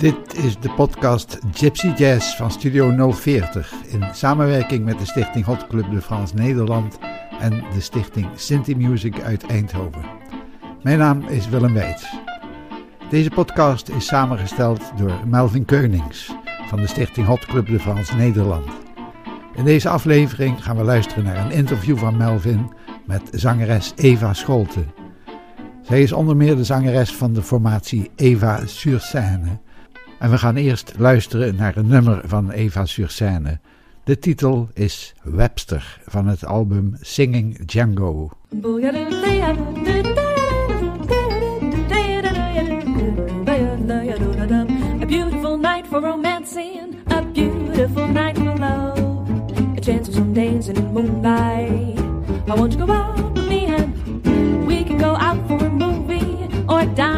Dit is de podcast Gypsy Jazz van Studio 040 in samenwerking met de stichting Hot Club de France Nederland en de stichting Sinti Music uit Eindhoven. Mijn naam is Willem Weits. Deze podcast is samengesteld door Melvin Keunings van de stichting Hot Club de France Nederland. In deze aflevering gaan we luisteren naar een interview van Melvin met zangeres Eva Scholte. Zij is onder meer de zangeres van de formatie Eva sur scène. En we gaan eerst luisteren naar een nummer van Eva sur scène. De titel is Webster van het album Singing Django. A beautiful night for romancing, a beautiful night for love. A chance of some dancing in moonlight. I want you go out with me and we can go out for a movie or dine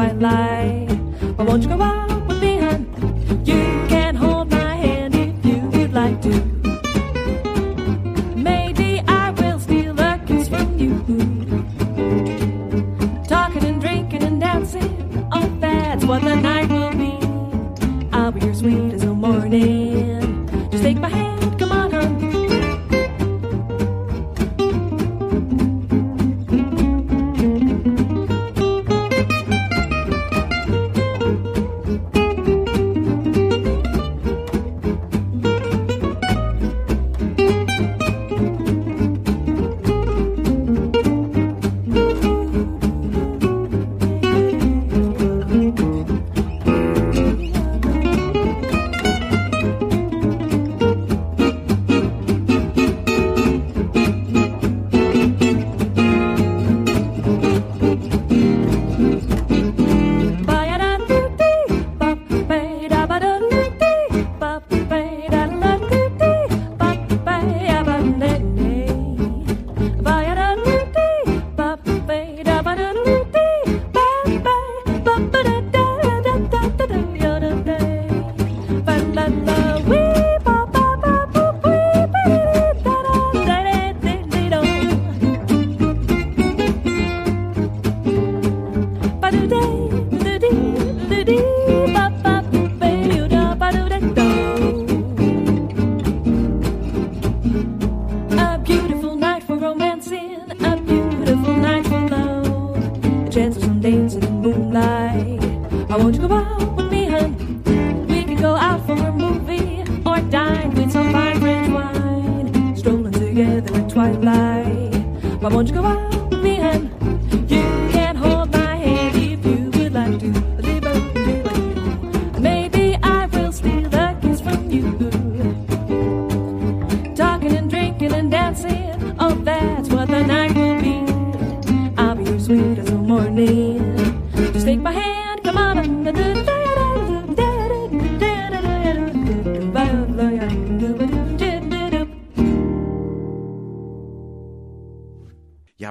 at twilight. I want you go out with me and you can hold my hand if you would like to. Maybe I will steal a kiss from you. Talking and drinking and dancing, oh, that's what the night will be. I'll be your sweet as a morning.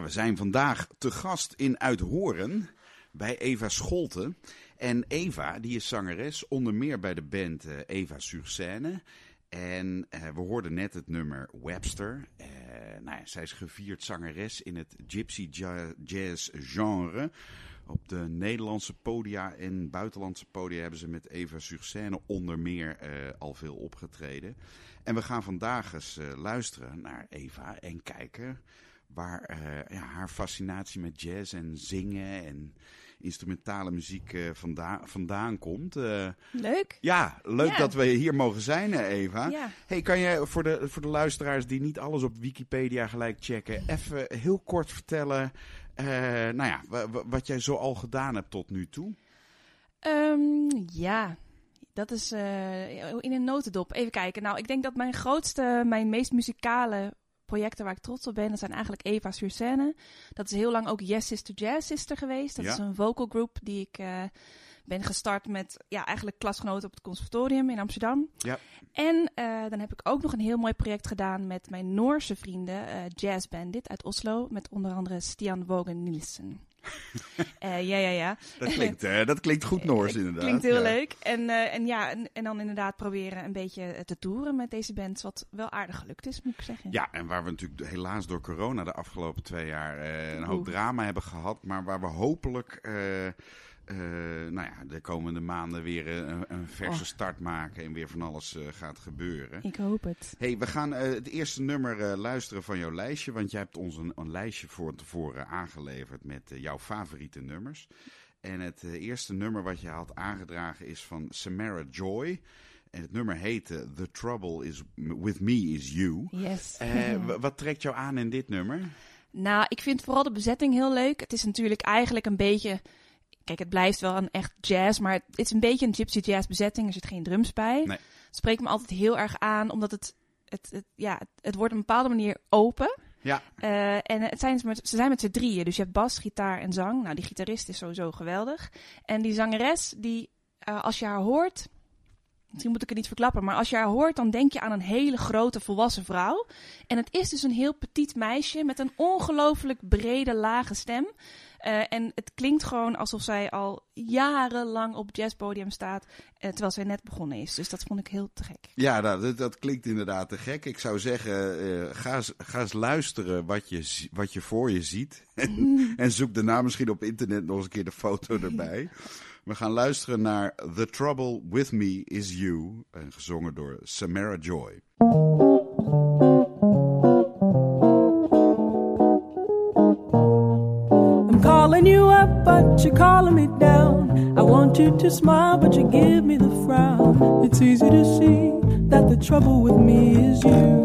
We zijn vandaag te gast in Uithoren bij Eva Scholte. En Eva, die is zangeres, onder meer bij de band eh, Eva sur scène. En eh, we hoorden net het nummer Webster. Eh, nou ja, zij is gevierd zangeres in het gypsy ja- jazz genre. Op de Nederlandse podia en buitenlandse podia hebben ze met Eva sur scène onder meer eh, al veel opgetreden. En we gaan vandaag eens luisteren naar Eva en kijken waar eh, ja, haar fascinatie met jazz en zingen en instrumentale muziek eh, vandaan, vandaan komt. Eh, Leuk. ja, leuk Ja. dat we hier mogen zijn, Eva. Ja. Hey, kan je voor de, voor de luisteraars die niet alles op Wikipedia gelijk checken, even heel kort vertellen nou ja, wa- wa- wat jij zo al gedaan hebt tot nu toe? Ehm, ja, dat is in een notendop. Even kijken. Nou, ik denk dat mijn grootste, mijn meest muzikale projecten waar ik trots op ben, dat zijn eigenlijk Eva sur scène. Dat is heel lang ook Yes Sister Jazz Sister geweest. Dat Ja. is een vocal group die ik eh, ben gestart met ja, eigenlijk klasgenoten op het conservatorium in Amsterdam. Ja. En eh, dan heb ik ook nog een heel mooi project gedaan met mijn Noorse vrienden, eh, Jazz Bandit uit Oslo, met onder andere Stian Wogen Nielsen. Eh, ja, ja, ja. Dat klinkt, eh, dat klinkt goed Noors inderdaad. Klinkt heel ja. leuk. En, eh, en ja, en, en dan inderdaad proberen een beetje eh, te toeren met deze band. Wat wel aardig gelukt is, moet ik zeggen. Ja, en waar we natuurlijk helaas door corona de afgelopen twee jaar eh, een hoop Oeh. drama hebben gehad. Maar waar we hopelijk eh, nou ja, de komende maanden weer eh, een, een verse Oh. start maken. En weer van alles eh, gaat gebeuren. Ik hoop het. hey, we gaan het eerste nummer luisteren van jouw lijstje. Want jij hebt ons een, een lijstje voor tevoren aangeleverd met jouw favoriete nummers. En het eerste nummer wat je had aangedragen is van Samara Joy. En het nummer heette The Trouble is With Me Is You. Yes. Wat trekt jou aan in dit nummer? Nou, ik vind vooral de bezetting heel leuk. Het is natuurlijk eigenlijk een beetje. Kijk, het blijft wel een echt jazz, maar het is een beetje een gypsy jazz bezetting. Er zit geen drums bij. Nee. Het spreekt me altijd heel erg aan, omdat het, het, het, ja, het, het wordt op een bepaalde manier open. Ja, Eh, en het zijn, ze zijn met z'n drieën, dus je hebt bas, gitaar en zang. Nou, die gitarist is sowieso geweldig. En die zangeres, die, eh, als je haar hoort, misschien moet ik het niet verklappen, maar als je haar hoort, dan denk je aan een hele grote volwassen vrouw. En het is dus een heel petit meisje met een ongelooflijk brede, lage stem. Eh, en het klinkt gewoon alsof zij al jarenlang op jazzpodium staat, eh, terwijl zij net begonnen is. Dus dat vond ik heel te gek. ja nou, dat, dat klinkt inderdaad te gek. Ik zou zeggen, eh, ga, eens, ga eens luisteren wat je, wat je voor je ziet. En, en zoek daarna misschien op internet nog eens een keer de foto erbij. We gaan luisteren naar The Trouble With Me Is You. En gezongen door Samara Joy. But you're calling me down. I want you to smile, but you give me the frown. It's easy to see that the trouble with me is you.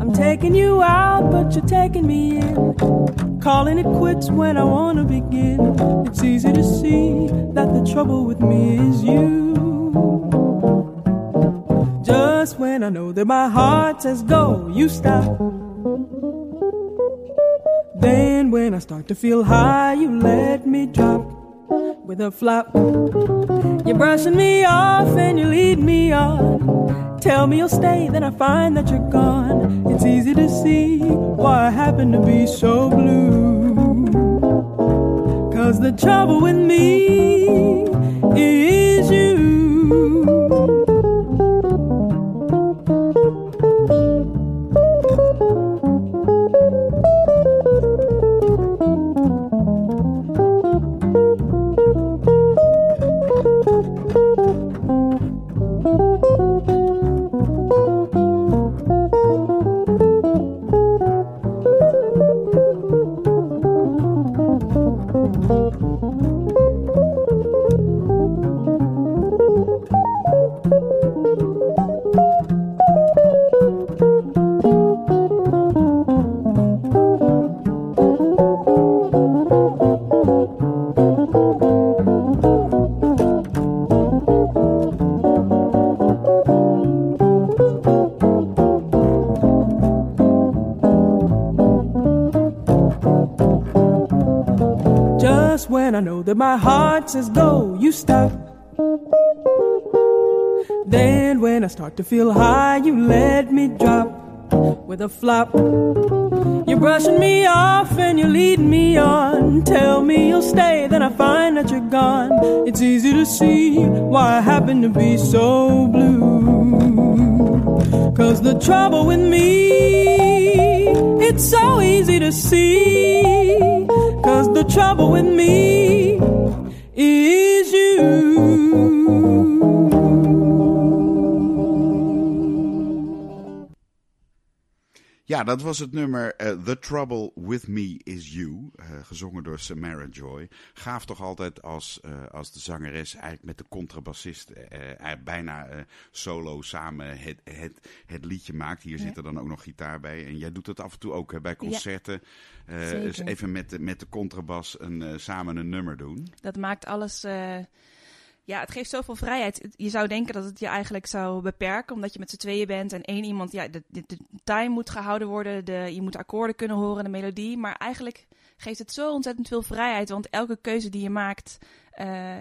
I'm taking you out, but you're taking me in. Calling it quits when I wanna begin. It's easy to see that the trouble with me is you. Just when I know that my heart says go, you stop. Then when I start to feel high, you let me drop with a flop. You're brushing me off and you lead me on. Tell me you'll stay, then I find that you're gone. It's easy to see why I happen to be so blue. Cause the trouble with me is says go, you stop. Then when I start to feel high, you let me drop with a flop. You're brushing me off and you're leading me on. Tell me you'll stay, then I find that you're gone. It's easy to see why I happen to be so blue. Cause the trouble with me, it's so easy to see. Cause the trouble with me is you. Ja, dat was het nummer eh, The Trouble With Me Is You, eh, gezongen door Samara Joy. Gaaf toch altijd als, eh, als de zangeres eigenlijk met de contrabassist bijna solo samen het, het, het liedje maakt. Hier Ja. zit er dan ook nog gitaar bij. En jij doet dat af en toe ook hè, bij concerten. Dus even met de, met de contrabas een, samen een nummer doen. Dat maakt alles. Ja, het geeft zoveel vrijheid. Je zou denken dat het je eigenlijk zou beperken, omdat je met z'n tweeën bent en één iemand, ja, de, de time moet gehouden worden, de, je moet akkoorden kunnen horen, de melodie. Maar eigenlijk geeft het zo ontzettend veel vrijheid, want elke keuze die je maakt eh,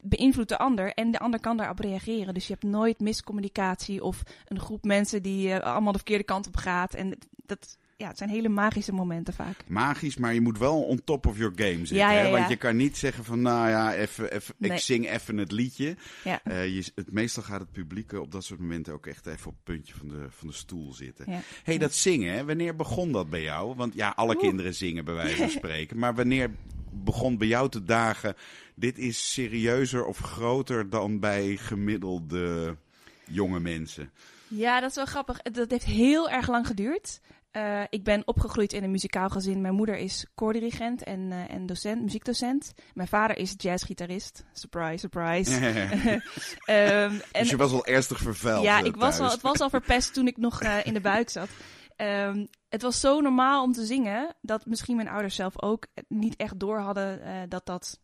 beïnvloedt de ander en de ander kan daarop reageren. Dus je hebt nooit miscommunicatie of een groep mensen die eh, allemaal de verkeerde kant op gaat. En dat, ja, het zijn hele magische momenten vaak. Magisch, maar je moet wel on top of your game zitten. Ja, ja, hè? Want je kan niet zeggen van, nou ja, even, even, ik zing even het liedje. Ja. Eh, je, het, meestal gaat het publiek op dat soort momenten ook echt even op het puntje van de, van de stoel zitten. Hey, dat zingen, hè? wanneer begon dat bij jou? Want ja, alle Oeh. kinderen zingen bij wijze van spreken. Maar wanneer begon bij jou te dagen, dit is serieuzer of groter dan bij gemiddelde jonge mensen? Ja, dat is wel grappig. Dat heeft heel erg lang geduurd. Eh, ik ben opgegroeid in een muzikaal gezin. Mijn moeder is koordirigent en, eh, en docent, muziekdocent. Mijn vader is jazzgitarist. Surprise, surprise. Ehm, en dus je was al ernstig vervuild ja, eh, ik was al, het was al verpest toen ik nog eh, in de buik zat. Ehm, het was zo normaal om te zingen dat misschien mijn ouders zelf ook niet echt door hadden eh, dat dat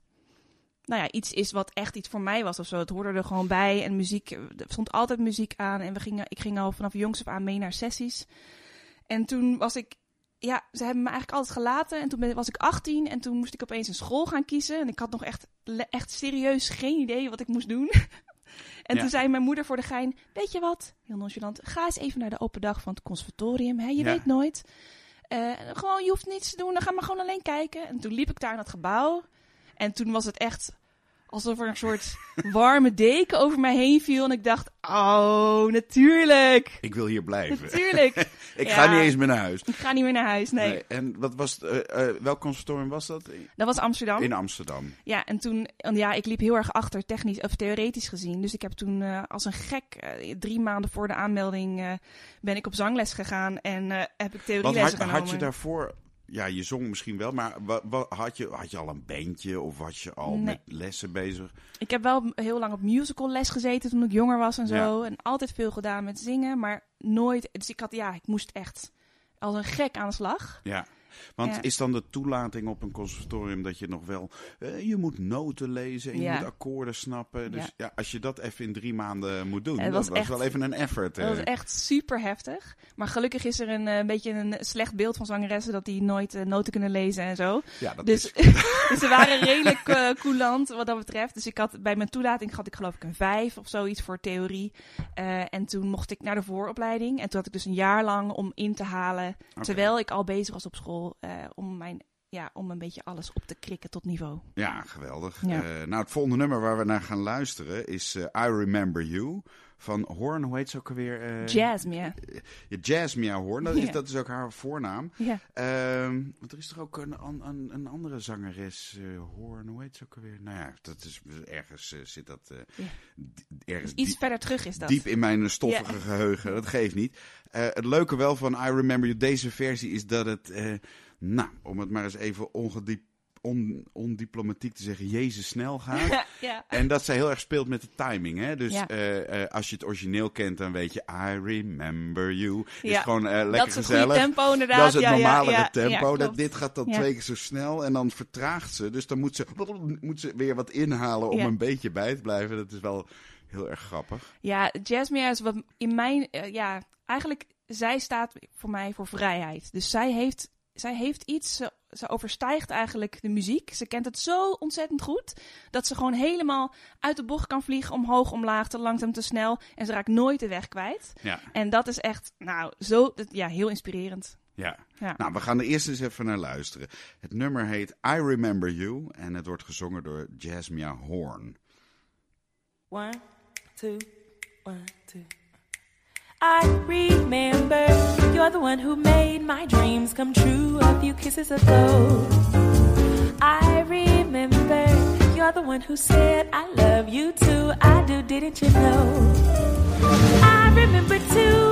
nou ja, iets is wat echt iets voor mij was of zo. Het hoorde er gewoon bij en muziek, er stond altijd muziek aan en we gingen, ik ging al vanaf jongs af aan mee naar sessies. En toen was ik, ja, ze hebben me eigenlijk altijd gelaten en toen ben- was ik 18 en toen moest ik opeens een school gaan kiezen en ik had nog echt, echt serieus geen idee wat ik moest doen. En Ja. toen zei mijn moeder voor de gein: Weet je wat, heel nonchalant, ga eens even naar de open dag van het conservatorium. Hè? Je Ja. weet nooit. Eh, gewoon, je hoeft niets te doen, dan ga maar gewoon alleen kijken. En toen liep ik daar in dat gebouw. En toen was het echt alsof er een soort warme deken over mij heen viel. En ik dacht: Oh, natuurlijk. Ik wil hier blijven. Natuurlijk. ik Ja. ga niet eens meer naar huis. Ik ga niet meer naar huis. Nee, Nee, En wat was eh, eh, welk conservatorium was dat? dat was Amsterdam. In Amsterdam. Ja, en toen, en ja, ik liep heel erg achter, technisch of theoretisch gezien. Dus ik heb toen eh, als een gek, drie maanden voor de aanmelding, ben ik op zangles gegaan en heb ik theorielessen had, genomen. had je daarvoor, ja, je zong misschien wel, maar wa, wa- had, je, had je al een bandje of was je al Nee. met lessen bezig? Ik heb wel heel lang op musical les gezeten toen ik jonger was en zo. Ja. En altijd veel gedaan met zingen, maar nooit. Dus ik had, ja, ik moest echt als een gek aan de slag. Ja. Want Ja. is dan de toelating op een conservatorium dat je nog wel, eh, je moet noten lezen en je moet akkoorden snappen. Dus ja. Als je dat even in drie maanden moet doen, dat was was echt- wel even een effort. Dat eh. was echt super heftig. Maar gelukkig is er een eh, beetje een slecht beeld van zangeressen dat die nooit eh, noten kunnen lezen en zo. ja, dat Dus, is, dus ze waren redelijk eh, coulant wat dat betreft. Dus ik had bij mijn toelating had ik geloof ik een vijf of zoiets voor theorie. Eh, en toen mocht ik naar de vooropleiding. En toen had ik dus een jaar lang om in te halen. Terwijl ik al bezig was op school eh, om mijn ja, om een beetje alles op te krikken tot niveau. Ja, geweldig. Ja. Eh, nou, het volgende nummer waar we naar gaan luisteren is eh, I Remember You van Horn. Hoe heet ze ook alweer? Eh, Jasmine. Ja, Jasmia Horn, dat is, dat is ook haar voornaam. Ja. Ehm, want er is toch ook een, een, een andere zangeres, eh Horn, hoe heet ze ook alweer? Nou ja, dat is ergens eh, zit dat eh, ergens Iets diep, verder terug is dat. diep in mijn stoffige geheugen. Dat geeft niet. Eh, het leuke wel van I Remember You, deze versie, is dat het, eh, nou, om het maar eens even ongediep, on, ondiplomatiek te zeggen, Jezus snel gaat. ja. En dat zij heel erg speelt met de timing. Hè? Dus Ja. eh, eh, als je het origineel kent, dan weet je I remember you. Is Ja. gewoon eh, lekker dat is gezellig. goede tempo inderdaad. Dat is het ja, tempo. Dat, dit gaat dan twee keer zo snel en dan vertraagt ze. Dus dan moet ze, moet ze weer wat inhalen om een beetje bij te blijven. Dat is wel heel erg grappig. Ja, Jasmine is wat in mijn, eh, ja, eigenlijk, zij staat voor mij voor vrijheid. Dus zij heeft, zij heeft iets, ze, ze overstijgt eigenlijk de muziek. Ze kent het zo ontzettend goed, dat ze gewoon helemaal uit de bocht kan vliegen, omhoog, omlaag, te langzaam, te snel. En ze raakt nooit de weg kwijt. Ja. En dat is echt, nou, zo, dat- ja, heel inspirerend. Ja. Ja. Nou, we gaan er eerst eens even naar luisteren. Het nummer heet I Remember You en het wordt gezongen door Jasmia Horn. One, two, one, two. I remember you're the one who made my dreams come true a few kisses ago. I remember you're the one who said I love you too. I do, didn't you know? I remember too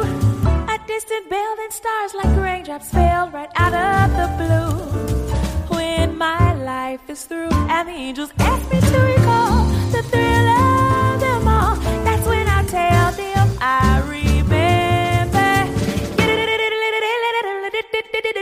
a distant bell and stars like raindrops fell right out of the blue. When my life is through and the angels ask me to recall the thrill of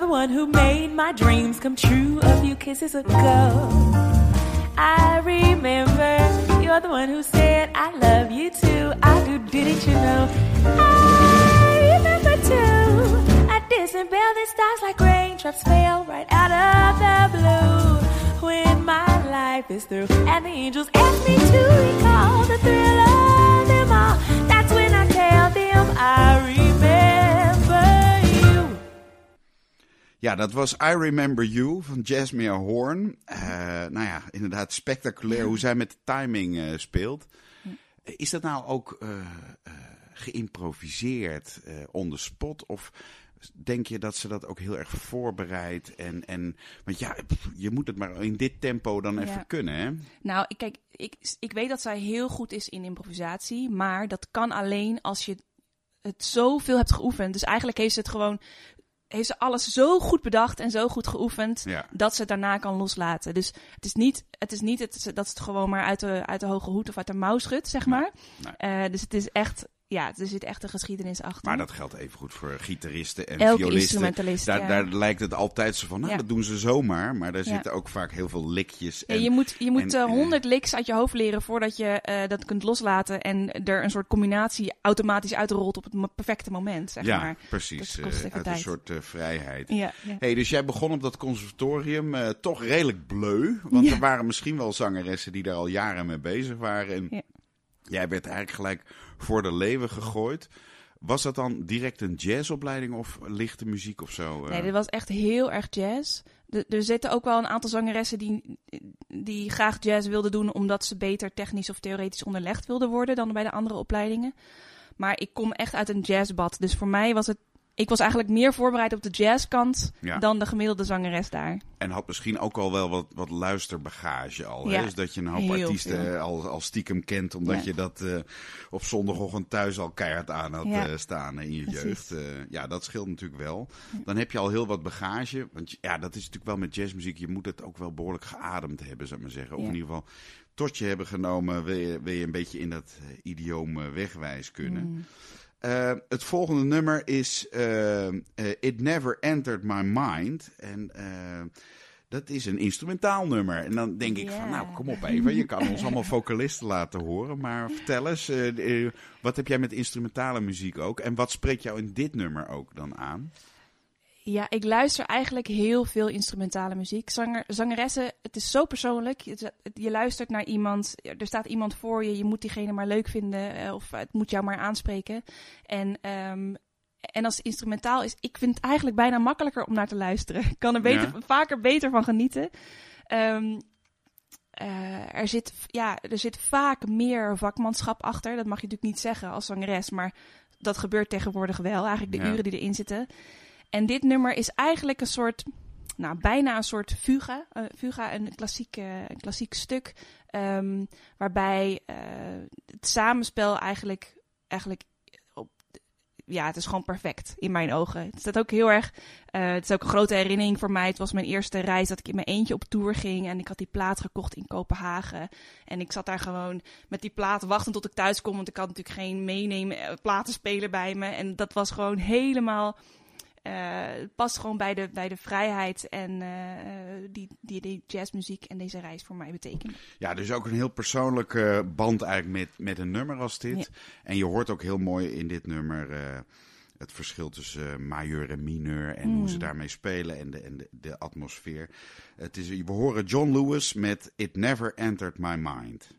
the one who made my dreams come true a few kisses ago. I remember you're the one who said I love you too. I do, didn't you know? I remember too. I bell that stars like raindrops fell right out of the blue. When my life is through and the angels ask me to recall the thrill of them all, that's when I tell them I Ja, dat was I Remember You van Jasmine Horn. Eh, nou ja, inderdaad spectaculair hoe zij met de timing eh, speelt. Is dat nou ook eh, geïmproviseerd, on the spot? Of denk je dat ze dat ook heel erg voorbereidt? En, en, want ja, je moet het maar in dit tempo dan even Ja. kunnen, hè? Nou, ik, kijk, ik, ik weet dat zij heel goed is in improvisatie, maar dat kan alleen als je het zoveel hebt geoefend. Dus eigenlijk heeft ze het gewoon, heeft ze alles zo goed bedacht en zo goed geoefend, Ja. dat ze het daarna kan loslaten. Dus het is niet, het is niet het, dat ze het gewoon maar uit de, uit de hoge hoed of uit de mouw schudt, zeg maar. nee. Eh, dus het is echt, ja, er zit echt een geschiedenis achter. Maar dat geldt even goed voor gitaristen en Elke violisten. instrumentalist, Daar, ja. daar lijkt het altijd zo van, nou, Ja. dat doen ze zomaar. Maar daar Ja. zitten ook vaak heel veel likjes. En, je moet, je moet eh, eh, 100 licks uit je hoofd leren voordat je eh, dat kunt loslaten en er een soort combinatie automatisch uitrolt op het perfecte moment, zeg ja, maar. precies. eh, uit een soort vrijheid. Hey, dus jij begon op dat conservatorium toch redelijk bleu. Want er waren misschien wel zangeressen die daar al jaren mee bezig waren. En jij werd eigenlijk gelijk voor de leeuwen gegooid. Was dat dan direct een jazzopleiding of lichte muziek of zo? eh? Nee, dit was echt heel erg jazz. Er zitten ook wel een aantal zangeressen die, die graag jazz wilden doen omdat ze beter technisch of theoretisch onderlegd wilden worden dan bij de andere opleidingen. Maar ik kom echt uit een jazzbad. Dus voor mij was het. Ik was eigenlijk meer voorbereid op de jazzkant Ja. dan de gemiddelde zangeres daar. En had misschien ook al wel wat, wat luisterbagage al. Hè? Dus dat je een hoop heel artiesten veel. al, al stiekem kent. Omdat Ja. je dat eh, op zondagochtend thuis al keihard aan had eh, staan in je precies. jeugd. Eh, ja, dat scheelt natuurlijk wel. Dan heb je al heel wat bagage. Want ja, dat is natuurlijk wel met jazzmuziek. Je moet het ook wel behoorlijk geademd hebben, zou ik maar zeggen. Of in ieder geval tot je hebben genomen. Wil je, wil je een beetje in dat idioom wegwijs kunnen. Mm. Eh, het volgende nummer is eh, eh, It Never Entered My Mind. En dat is een instrumentaal nummer. En dan denk ik van, nou kom op even. Je kan ons allemaal vocalisten laten horen. Maar vertel eens, wat heb jij met instrumentale muziek ook? En wat spreekt jou in dit nummer ook dan aan? Ja, ik luister eigenlijk heel veel instrumentale muziek. Zanger, zangeressen, het is zo persoonlijk. Je, je luistert naar iemand, er staat iemand voor je, je moet diegene maar leuk vinden eh, of het moet jou maar aanspreken. En, ehm, en als het instrumentaal is, ik vind het eigenlijk bijna makkelijker om naar te luisteren. Ik kan er beter, Ja. vaker beter van genieten. Ehm, eh, er, zit, ja, er zit vaak meer vakmanschap achter. Dat mag je natuurlijk niet zeggen als zangeres, maar dat gebeurt tegenwoordig wel. Eigenlijk de Ja. uren die erin zitten. En dit nummer is eigenlijk een soort, nou bijna een soort fuga. Eh, fuga, een klassiek, eh, een klassiek stuk. ehm, waarbij eh, het samenspel eigenlijk, eigenlijk op, ja, het is gewoon perfect in mijn ogen. Het staat ook heel erg, het is ook een grote herinnering voor mij. Het was mijn eerste reis dat ik in mijn eentje op tour ging. En ik had die plaat gekocht in Kopenhagen. En ik zat daar gewoon met die plaat wachten tot ik thuis kom. Want ik had natuurlijk geen meenemen, platenspeler bij me. En dat was gewoon helemaal het past gewoon bij de, bij de vrijheid en eh, eh, die, die, die jazzmuziek en deze reis voor mij betekenen. Ja, dus ook een heel persoonlijke band eigenlijk met, met een nummer als dit. Ja. En je hoort ook heel mooi in dit nummer eh, het verschil tussen eh, majeur en mineur en hoe ze Mm. daarmee spelen en de, en de, de atmosfeer. Het is, we horen John Lewis met It Never Entered My Mind.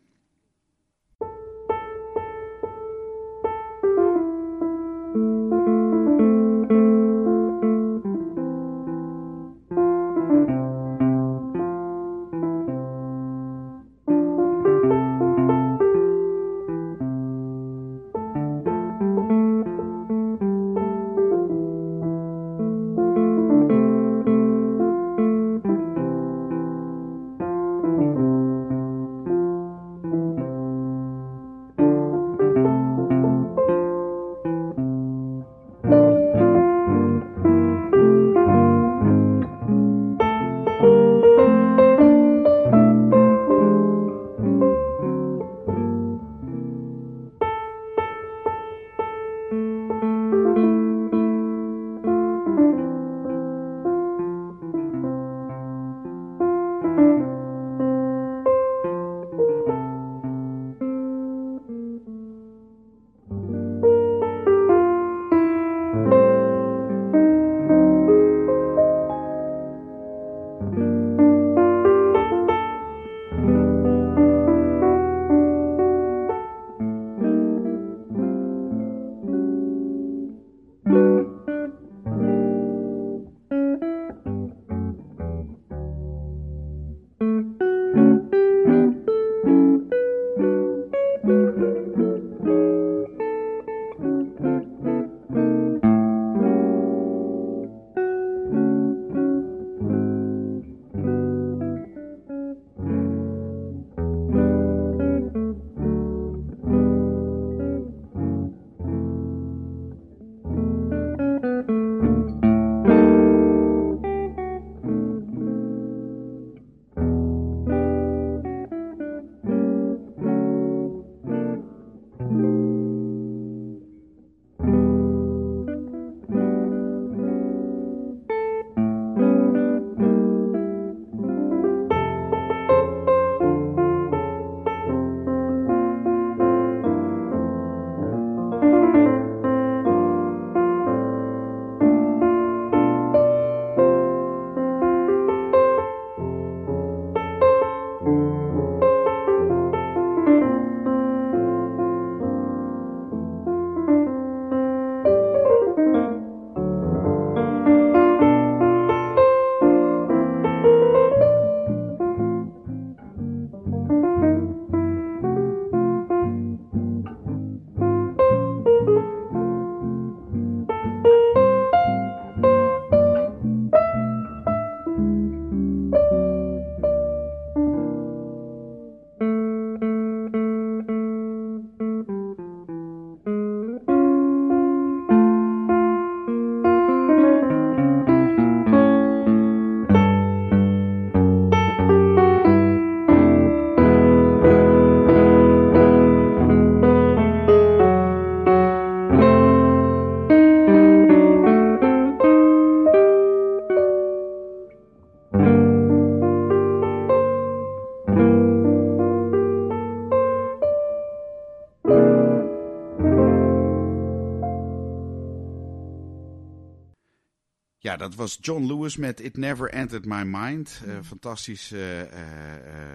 Dat was John Lewis met It Never Entered My Mind. Uh, fantastisch uh,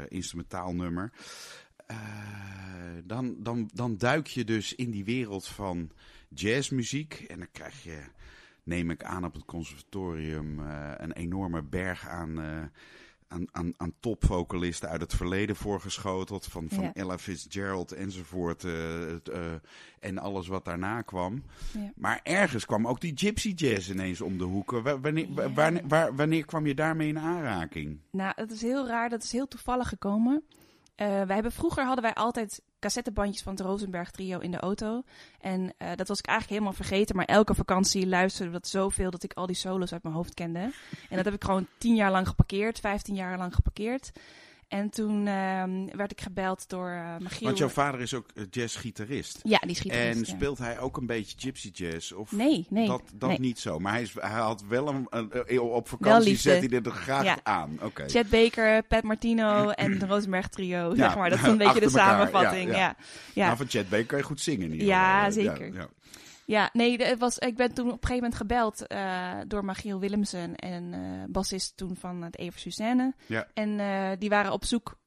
instrumentaal nummer. dan, dan, dan duik je dus in die wereld van jazzmuziek. En dan krijg je, neem ik aan op het conservatorium, een enorme berg aan aan, aan, aan topvocalisten uit het verleden voorgeschoteld. Van, van Ella Fitzgerald enzovoort. Uh, uh, en alles wat daarna kwam. Ja. Maar ergens kwam ook die gypsy jazz ineens om de hoeken. Wanneer, ja. wanneer, wanneer kwam je daarmee in aanraking? Nou, het is heel raar. Dat is heel toevallig gekomen. Uh, wij hebben, vroeger hadden wij altijd cassettebandjes van het Rosenberg trio in de auto. En uh, dat was ik eigenlijk helemaal vergeten. Maar elke vakantie luisterde dat zoveel dat ik al die solos uit mijn hoofd kende. En dat heb ik gewoon tien jaar lang geparkeerd, vijftien jaar lang geparkeerd. En toen uh, werd ik gebeld door uh. Want jouw vader is ook jazzgitarist. Ja, die is gitarist. En speelt hij ook een beetje gypsy jazz? Of nee, nee. Dat, dat nee. niet zo. Maar hij, is, hij had wel een, een op vakantie zet hij er graag ja. aan. Okay. Chet Baker, Pat Martino en de Rosenberg trio. Ja, zeg maar. Dat is een beetje de samenvatting. Ja, ja. ja. Nou, van Chet Baker kan je goed zingen. In ja, geval. zeker. Ja, nee, het was, ik ben toen op een gegeven moment gebeld uh, door Magiel Willemsen en uh, bassist toen van het Evers Suzanne. Ja. En uh, die waren op zoek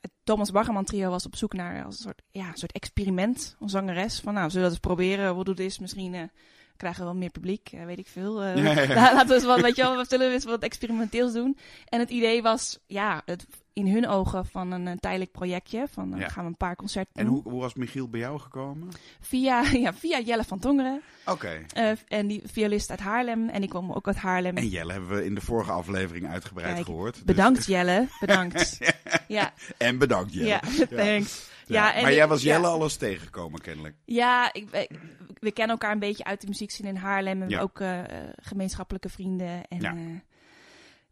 het Thomas Baggerman trio was op zoek naar als een soort, ja, een soort experiment, een zangeres. Van nou, zullen we dat eens proberen? Hoe doet dit? Misschien krijgen we wel meer publiek, uh, weet ik veel. Uh, ja, ja. Laten we eens wat, weet je wel, we zullen eens wat experimenteels doen. En het idee was, ja, het, in hun ogen van een, een tijdelijk projectje. Van uh, Ja. gaan we een paar concerten En hoe, hoe was Michiel bij jou gekomen? Via, ja, via Jelle van Tongeren. Oké. Uh, en die violist uit Haarlem. En die kwam ook uit Haarlem. En Jelle hebben we in de vorige aflevering uitgebreid Kijk, gehoord. dus- Bedankt Jelle, bedankt. ja, En bedankt Jelle. ja, thanks. Ja, maar ik- jij was ja. Jelle alles tegengekomen kennelijk. Ja, ik, ik- we kennen elkaar een beetje uit de muziekscene in Haarlem. En Ja. ook eh, eh, gemeenschappelijke vrienden. En, Ja. ja.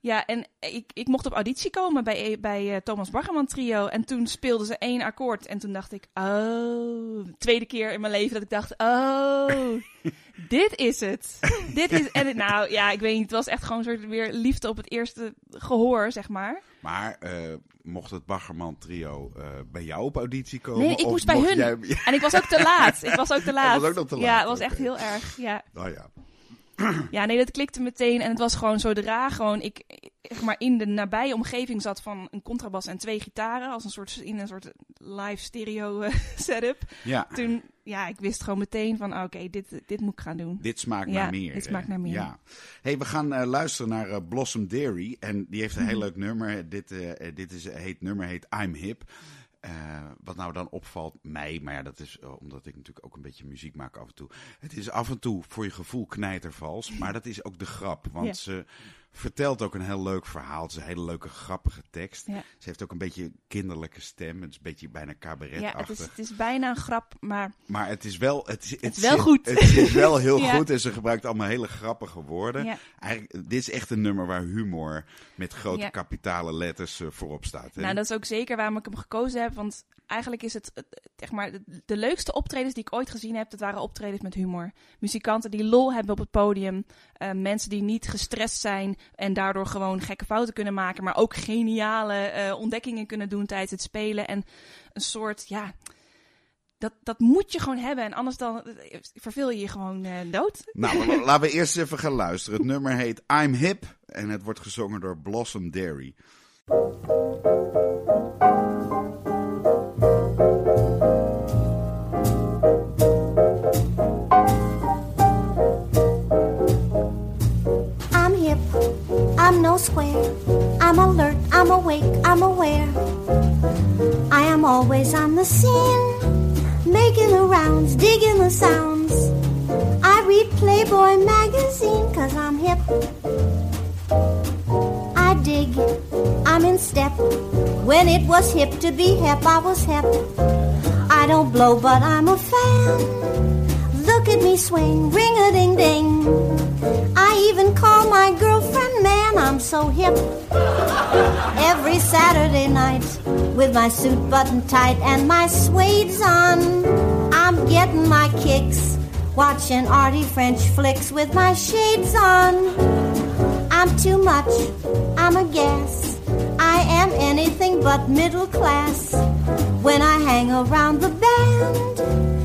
ja, en ik, ik mocht op auditie komen bij, bij eh, Thomas Bargerman Trio. En toen speelden ze één akkoord. En toen dacht ik, oh, tweede keer in mijn leven dat ik dacht, oh, dit is het. dit is, en het- nou ja, ik weet niet, het was echt gewoon een soort weer liefde op het eerste gehoor, zeg maar. Maar eh, mocht het Baggerman trio eh, bij jou op auditie komen? Nee, ik of moest bij hun. Jij... En ik was ook te laat. Ik was ook te laat. was ook nog te Ja, laat, het was echt heel erg. Ja. Nou ja. Ja, nee, dat klikte meteen. En het was gewoon zodra gewoon ik zeg maar, in de nabije omgeving zat van een contrabas en twee gitaren. Als een soort, in een soort live stereo eh, setup. ja. Toen, ja, ik wist gewoon meteen van oké, dit, dit moet ik gaan doen. Dit smaakt Ja, naar meer. dit smaakt naar meer. Ja. Hey, we gaan eh, luisteren naar eh, Blossom Dairy. En die heeft een Mhm. heel leuk nummer. Dit, dit is, heet, nummer heet I'm Hip. Eh, wat nou dan opvalt, mij, maar ja, dat is eh, omdat ik natuurlijk ook een beetje muziek maak af en toe. Het is af en toe voor je gevoel knijtervals, maar dat is ook de grap. Want Ja. ze vertelt ook een heel leuk verhaal. Het is een hele leuke, grappige tekst. Ja. Ze heeft ook een beetje een kinderlijke stem. Het is een beetje bijna Ja, cabaretachtig. het is, het is bijna een grap, maar Maar het is wel, het, is- het is wel zit- goed. Het is wel heel Ja. goed en ze gebruikt allemaal hele grappige woorden. ja. Eigenlijk, dit is echt een nummer waar humor met grote Ja. kapitale letters eh, voorop staat. Hè? Nou, dat is ook zeker waarom ik hem gekozen heb. Want eigenlijk is het, zeg maar, de, de leukste optredens die ik ooit gezien heb, dat waren optredens met humor. Muzikanten die lol hebben op het podium. eh, mensen die niet gestrest zijn en daardoor gewoon gekke fouten kunnen maken. Maar ook geniale eh, ontdekkingen kunnen doen tijdens het spelen. En een soort, ja, dat, dat moet je gewoon hebben. En anders dan eh, verveel je je gewoon eh, dood. Nou, laten we eerst even gaan luisteren. Het nummer heet I'm Hip en het wordt gezongen door Blossom Dairy. Square. I'm alert, I'm awake, I'm aware. I am always on the scene, making the rounds, digging the sounds. I read Playboy magazine, cause I'm hip. I dig, I'm in step. When it was hip to be hip, I was hip. I don't blow, but I'm a fan. Look at me swing, ring a ding ding. I even call my girlfriend man, I'm so hip. Every Saturday night, with my suit buttoned tight and my suede's on, I'm getting my kicks, watching arty French flicks with my shades on. I'm too much, I'm a gas. I am anything but middle class. When I hang around the band,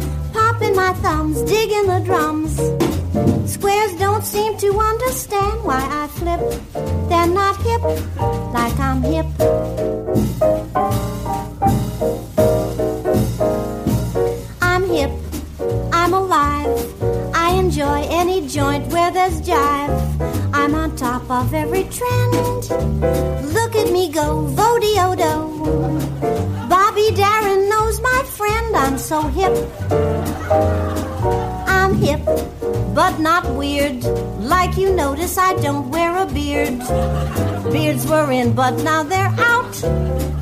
popping my thumbs, digging the drums. Squares don't seem to understand why I flip. They're not hip like I'm hip. I'm hip, I'm alive. I enjoy any joint where there's jive. I'm on top of every trend. Look at me go, vodiodo. Bobby Darren knows my friend. I'm so hip. I'm hip, but not weird. Like you notice, I don't wear a beard. Beards were in, but now they're out.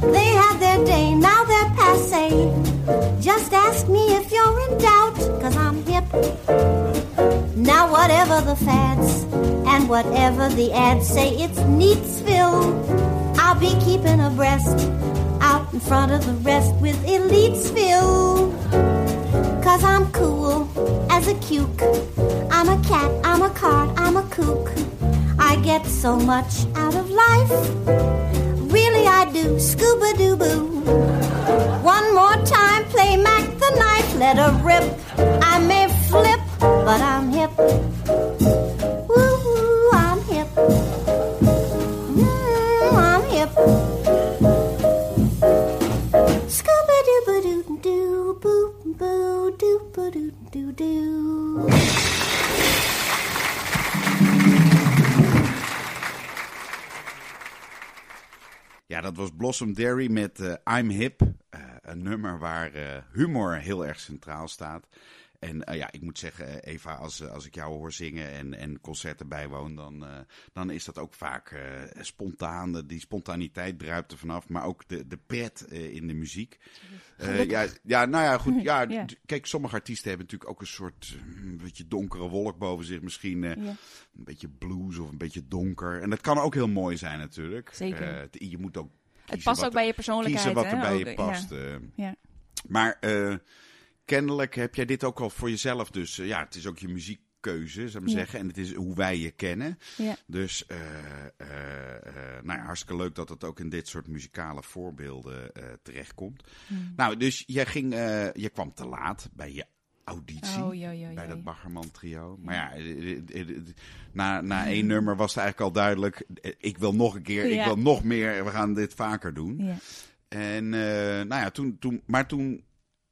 They had their day, now they're passe. Just ask me if you're in doubt, cause I'm hip. Now, whatever the fads and whatever the ads say, it's Neatsville. I'll be keeping abreast out in front of the rest with Elitesville. Cause I'm cool as a cuke. I'm a cat, I'm a card, I'm a kook. I get so much out of life. Really, I do. Scuba doo boo. One more time, play Mac the knife, let her rip. I may flip, but I'm hip. Dat was Blossom Dairy met eh, I'm Hip. Eh, een nummer waar eh, humor heel erg centraal staat. En eh, ja, ik moet zeggen, eh, Eva, als, eh, als ik jou hoor zingen en, en concerten bijwoon, dan, dan is dat ook vaak eh, spontaan. Die spontaniteit druipt er vanaf, maar ook de, de pret in de muziek. Ja, ja, nou ja, goed. Ja, Kijk, sommige artiesten hebben natuurlijk ook een soort eh, een beetje donkere wolk boven zich. Misschien Ja. een beetje blues of een beetje donker. En dat kan ook heel mooi zijn natuurlijk. Zeker. Je moet ook Het past ook bij je persoonlijkheid. kiezen wat er hè? bij Ook, je ja. past. Ja. Maar kennelijk heb jij dit ook al voor jezelf. Dus eh, ja, het is ook je muziekkeuze, zou ik Ja. zeggen. En het is hoe wij je kennen. Ja. Dus eh, eh, nou ja, hartstikke leuk dat het ook in dit soort muzikale voorbeelden terechtkomt. Hmm. Nou, dus jij, ging, je kwam te laat bij je auditie. Oh, Bij dat Baggerman trio. Maar ja, na, na één nummer was het eigenlijk al duidelijk. Ik wil nog een keer, ik wil nog meer. We gaan dit vaker doen. Ja. En nou ja, toen, toen, maar toen,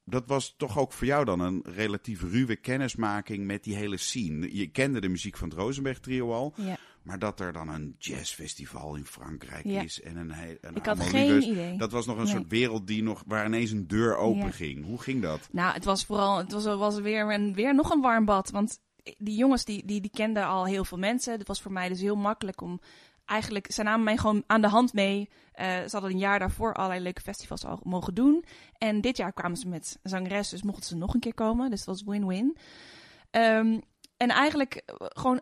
dat was toch ook voor jou dan een relatief ruwe kennismaking met die hele scene. Je kende de muziek van het Rosenberg trio al, Ja. maar dat er dan een jazzfestival in Frankrijk Ja. is en een, he- een Ik had geen idee. Dat was nog een Nee. soort wereld die nog, waar ineens een deur open Ja. ging. Hoe ging dat? Nou, het was vooral, het was, was weer, een, weer nog een warm bad. Want die jongens, die, die, die kenden al heel veel mensen. Het was voor mij dus heel makkelijk om, eigenlijk, ze namen mij gewoon aan de hand mee. Eh, ze hadden een jaar daarvoor allerlei leuke festivals al mogen doen. En dit jaar kwamen ze met zangeres, dus mochten ze nog een keer komen. Dus het was win-win. Ehm, en eigenlijk eh, gewoon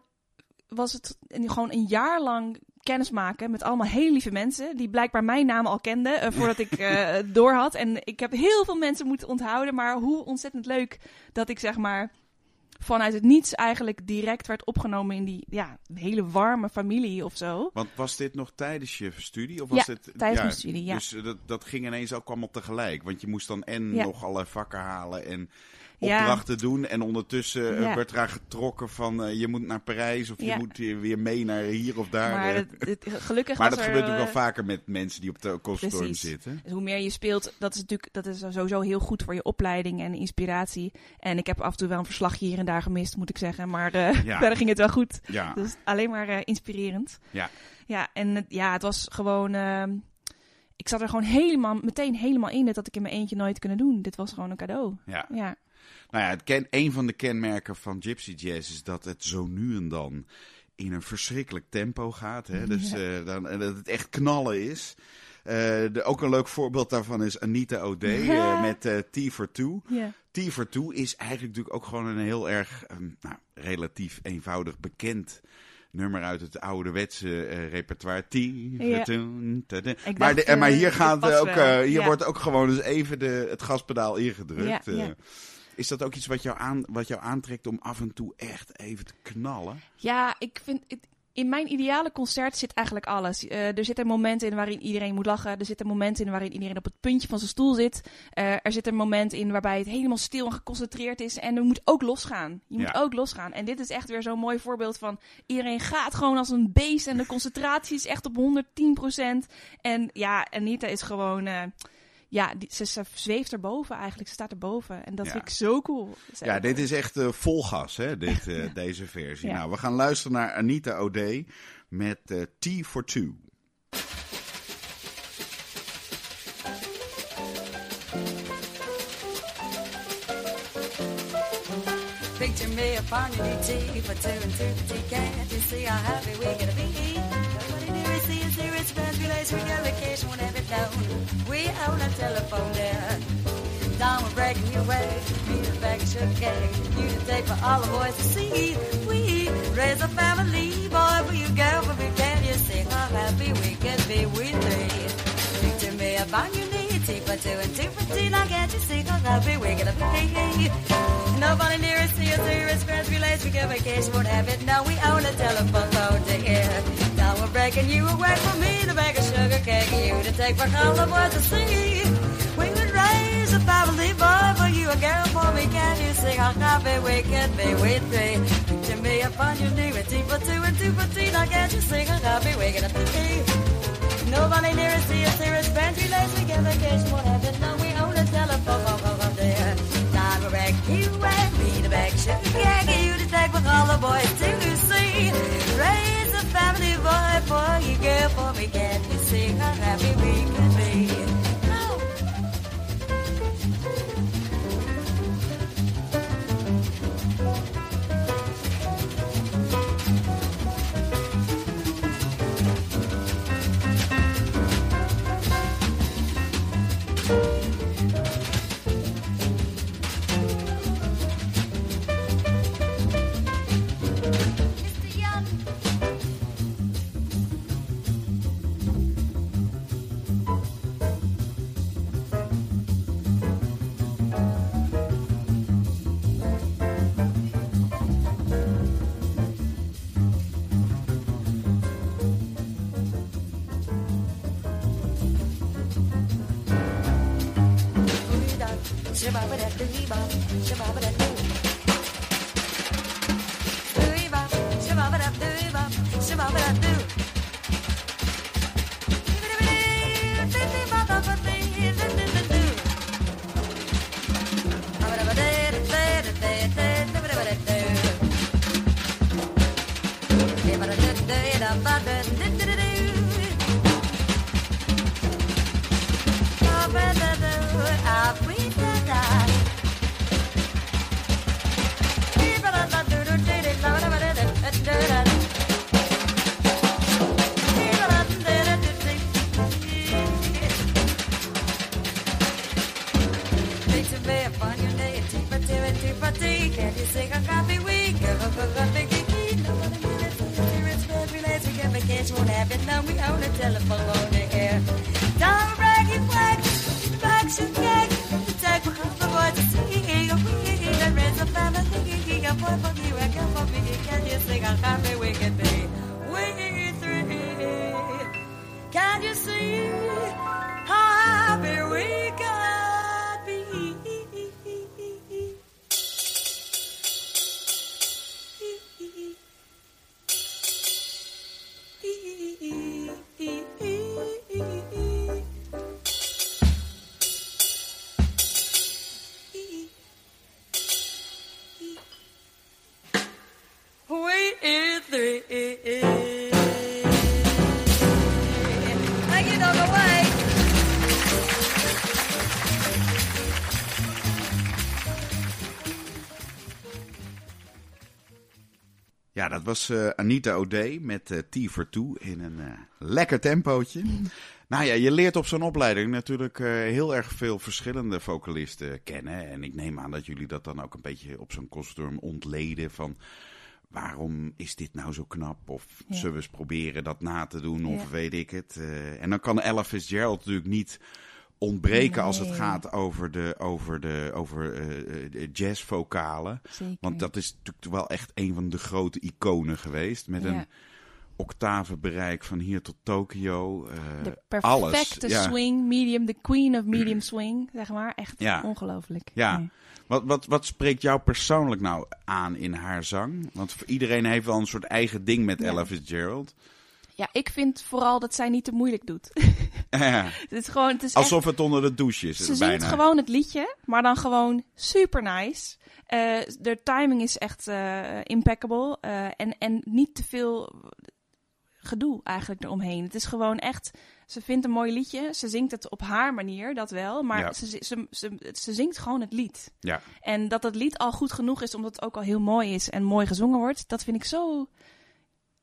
was het gewoon een jaar lang kennis maken met allemaal hele lieve mensen. Die blijkbaar mijn naam al kenden eh, voordat ik eh door had. En ik heb heel veel mensen moeten onthouden. Maar hoe ontzettend leuk dat ik zeg maar vanuit het niets eigenlijk direct werd opgenomen in die ja, hele warme familie of zo. Want was dit nog tijdens je studie? Of was Ja, tijdens mijn studie, ja. Dus dat, dat ging ineens ook allemaal tegelijk. Want je moest dan en nog alle vakken halen en Ja. opdrachten doen. En ondertussen eh, Ja. werd eraan getrokken van eh, je moet naar Parijs of je moet weer mee naar hier of daar. maar eh. het, het- gelukkig maar dat er, gebeurt ook wel vaker met mensen die op de Precies. zitten. Dus hoe meer je speelt, dat is natuurlijk dat is sowieso heel goed voor je opleiding en inspiratie. En ik heb af en toe wel een verslagje hier en daar gemist, moet ik zeggen. Maar Ja. verder ging het wel goed. Ja, Dus alleen maar inspirerend. Ja. Ja, en het- ja, het was gewoon... ik zat er gewoon helemaal, meteen helemaal in. Dat had ik in mijn eentje nooit kunnen doen. Dit was gewoon een cadeau. ja. Ja, Nou ja, het ken, een van de kenmerken van Gypsy Jazz is dat het zo nu en dan in een verschrikkelijk tempo gaat. Hè? Dus eh, dan, dat het echt knallen is. Eh, de, ook een leuk voorbeeld daarvan is Anita O'Day eh, met T for Two. ja. T for Two is eigenlijk natuurlijk ook gewoon een heel erg, ehm, nou, relatief eenvoudig bekend nummer uit het ouderwetse eh repertoire. Ja. Two. Maar, de, maar hier, gaat ook, hier Ja. wordt ook gewoon dus even de, het gaspedaal ingedrukt. Ja. Is dat ook iets wat jou, aan, wat jou aantrekt om af en toe echt even te knallen? Ja, ik vind... In mijn ideale concert zit eigenlijk alles. Uh, er zitten momenten in waarin iedereen moet lachen. Er zitten momenten in waarin iedereen op het puntje van zijn stoel zit. Uh, er zit een moment in waarbij het helemaal stil en geconcentreerd is. En er moet ook losgaan. Je moet Ja. ook losgaan. En dit is echt weer zo'n mooi voorbeeld van... iedereen gaat gewoon als een beest. En de concentratie is echt op 110%. En ja, Anita is gewoon... eh, ja, die, ze, ze zweeft erboven eigenlijk. Ze staat erboven. En dat Ja. vind ik zo cool. Ja, dit is echt eh, vol gas, hè, dit, eh, deze versie. Ja. Nou, we gaan luisteren naar Anita O'Day met eh, Tea for Two. Picture me upon your new tea for two and two for tea. Can't you see how happy we're gonna be? Nobody near see us fabulous. We go vacation whenever down. We own a telephone there. Down we're breaking you away. Me a bag of cake. You to take for all the boys to see. We raise a family, boy, for you girl, for me. Can you see how happy we can be? We three. Picture me upon your knee. Tea for two and two for tea. Now can't you see how happy we're gonna be? Nobody near us, see us, hear us, friends, relays, we go vacation, won't have it. Now we own a telephone phone to hear. Now we're breaking you away from me, the bag of sugar cake, you to take for all the boys to see. We would raise a family boy for you, a girl for me. Can you sing how happy we can be with three? Picture me upon your knee with tea for two and two for tea. Now can't you sing how happy we're gonna be? Nobody near us, see us, hear us, friends, relays, we go vacation, won't have it. Now we own a telephone phone. Wreck you and me to back sugar gag you to take with all the boys to see. Raise a family boy for you, girl, for me. Can't you see how happy we arriba. Dat was eh, Anita O'Day met eh Tea for Two in een eh, lekker tempootje. Nou ja, je leert op zo'n opleiding natuurlijk heel erg veel verschillende vocalisten kennen. En ik neem aan dat jullie dat dan ook een beetje op zo'n conservatorium ontleden van... Waarom is dit nou zo knap? Of Ja. zullen we eens proberen dat na te doen? Of Ja. weet ik het. En dan kan Ella Fitzgerald natuurlijk niet ontbreken als het gaat over de, over de, over, eh, de jazzvokalen. Zeker. Want dat is natuurlijk wel echt een van de grote iconen geweest. Met Ja. een octavenbereik van hier tot Tokio. eh, De alles. perfecte Ja. swing, medium, de queen of medium swing, zeg maar. Echt Ja. ongelooflijk. Ja. Nee. Wat, wat, wat spreekt jou persoonlijk nou aan in haar zang? Want voor iedereen heeft wel een soort eigen ding met. Ella Fitzgerald. Ja, ik vind vooral dat zij niet te moeilijk doet. Ja, het is gewoon, het is echt- Alsof het onder de douche is. Ze zingt gewoon het liedje, maar dan gewoon super nice. Eh, de timing is echt eh, impeccable. eh, en, en niet te veel gedoe eigenlijk eromheen. Het is gewoon echt... Ze vindt een mooi liedje. Ze zingt het op haar manier, dat wel. Maar Ja. ze, ze, ze, ze zingt gewoon het lied. Ja. En dat het lied al goed genoeg is, omdat het ook al heel mooi is en mooi gezongen wordt, dat vind ik zo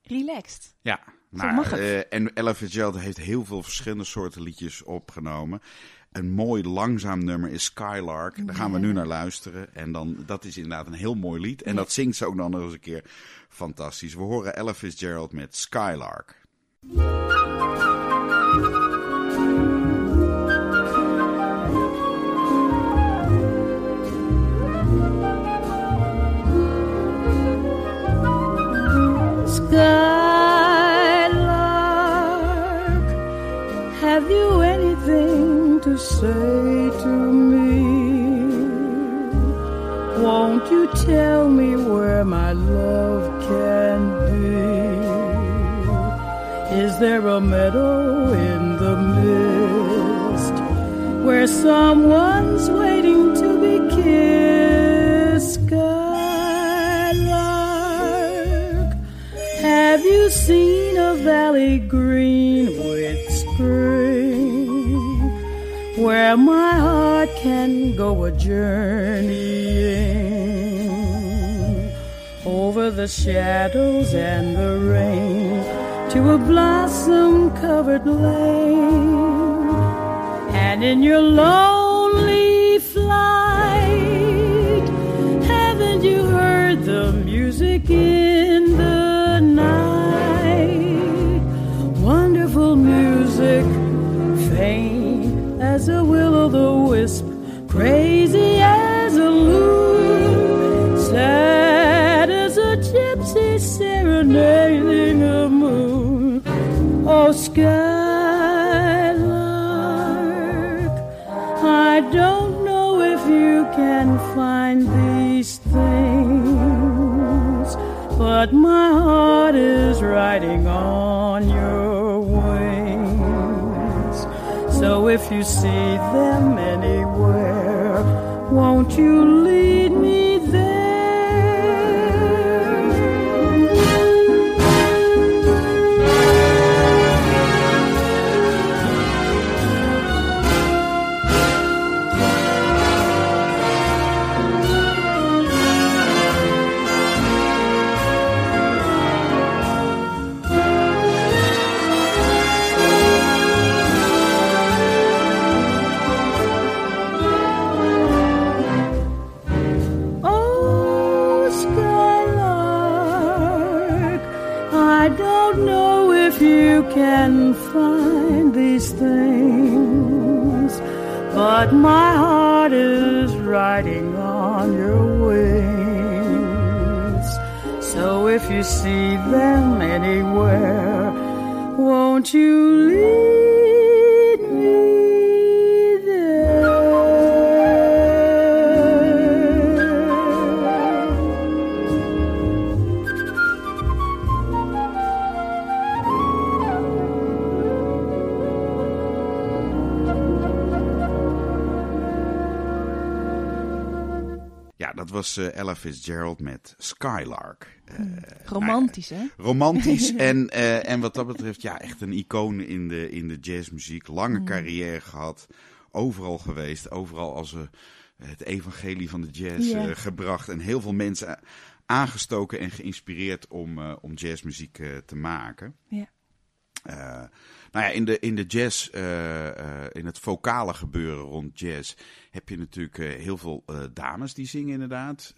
relaxed. Ja, nou, mag het. eh, en Ella Fitzgerald heeft heel veel verschillende soorten liedjes opgenomen. Een mooi langzaam nummer is Skylark. Daar gaan we nu naar luisteren. En dan, dat is inderdaad een heel mooi lied. En dat zingt ze ook nog eens een keer fantastisch. We horen Ella Fitzgerald met Skylark. Skylark, say to me? Won't you tell me where my love can be? Is there a meadow in the mist where someone's waiting to be kissed? Skylark, have you seen a valley green with spring? Where my heart can go a journeying over the shadows and the rain to a blossom covered lane. And in your lonely flight, haven't you heard the music in as a will o' the wisp, crazy as a loon, sad as a gypsy serenading a moon. Oh, skylark, I don't know if you can find these things, but my heart is riding on your if you see them anywhere, won't you lead these things, but my heart is riding on your wings. So if you see them anywhere, won't you lead Ja, dat was eh, Ella Fitzgerald met Skylark. Eh, Romantisch, hè? romantisch en, eh, en wat dat betreft, ja, echt een icoon in de, in de jazzmuziek. Lange Mm. carrière gehad, overal geweest, overal als het evangelie van de jazz Ja. gebracht. En heel veel mensen aangestoken en geïnspireerd om, om jazzmuziek te maken. Ja. Nou ja, in de, in de jazz, eh, eh, in het vocale gebeuren rond jazz, heb je natuurlijk eh, heel veel dames die zingen inderdaad.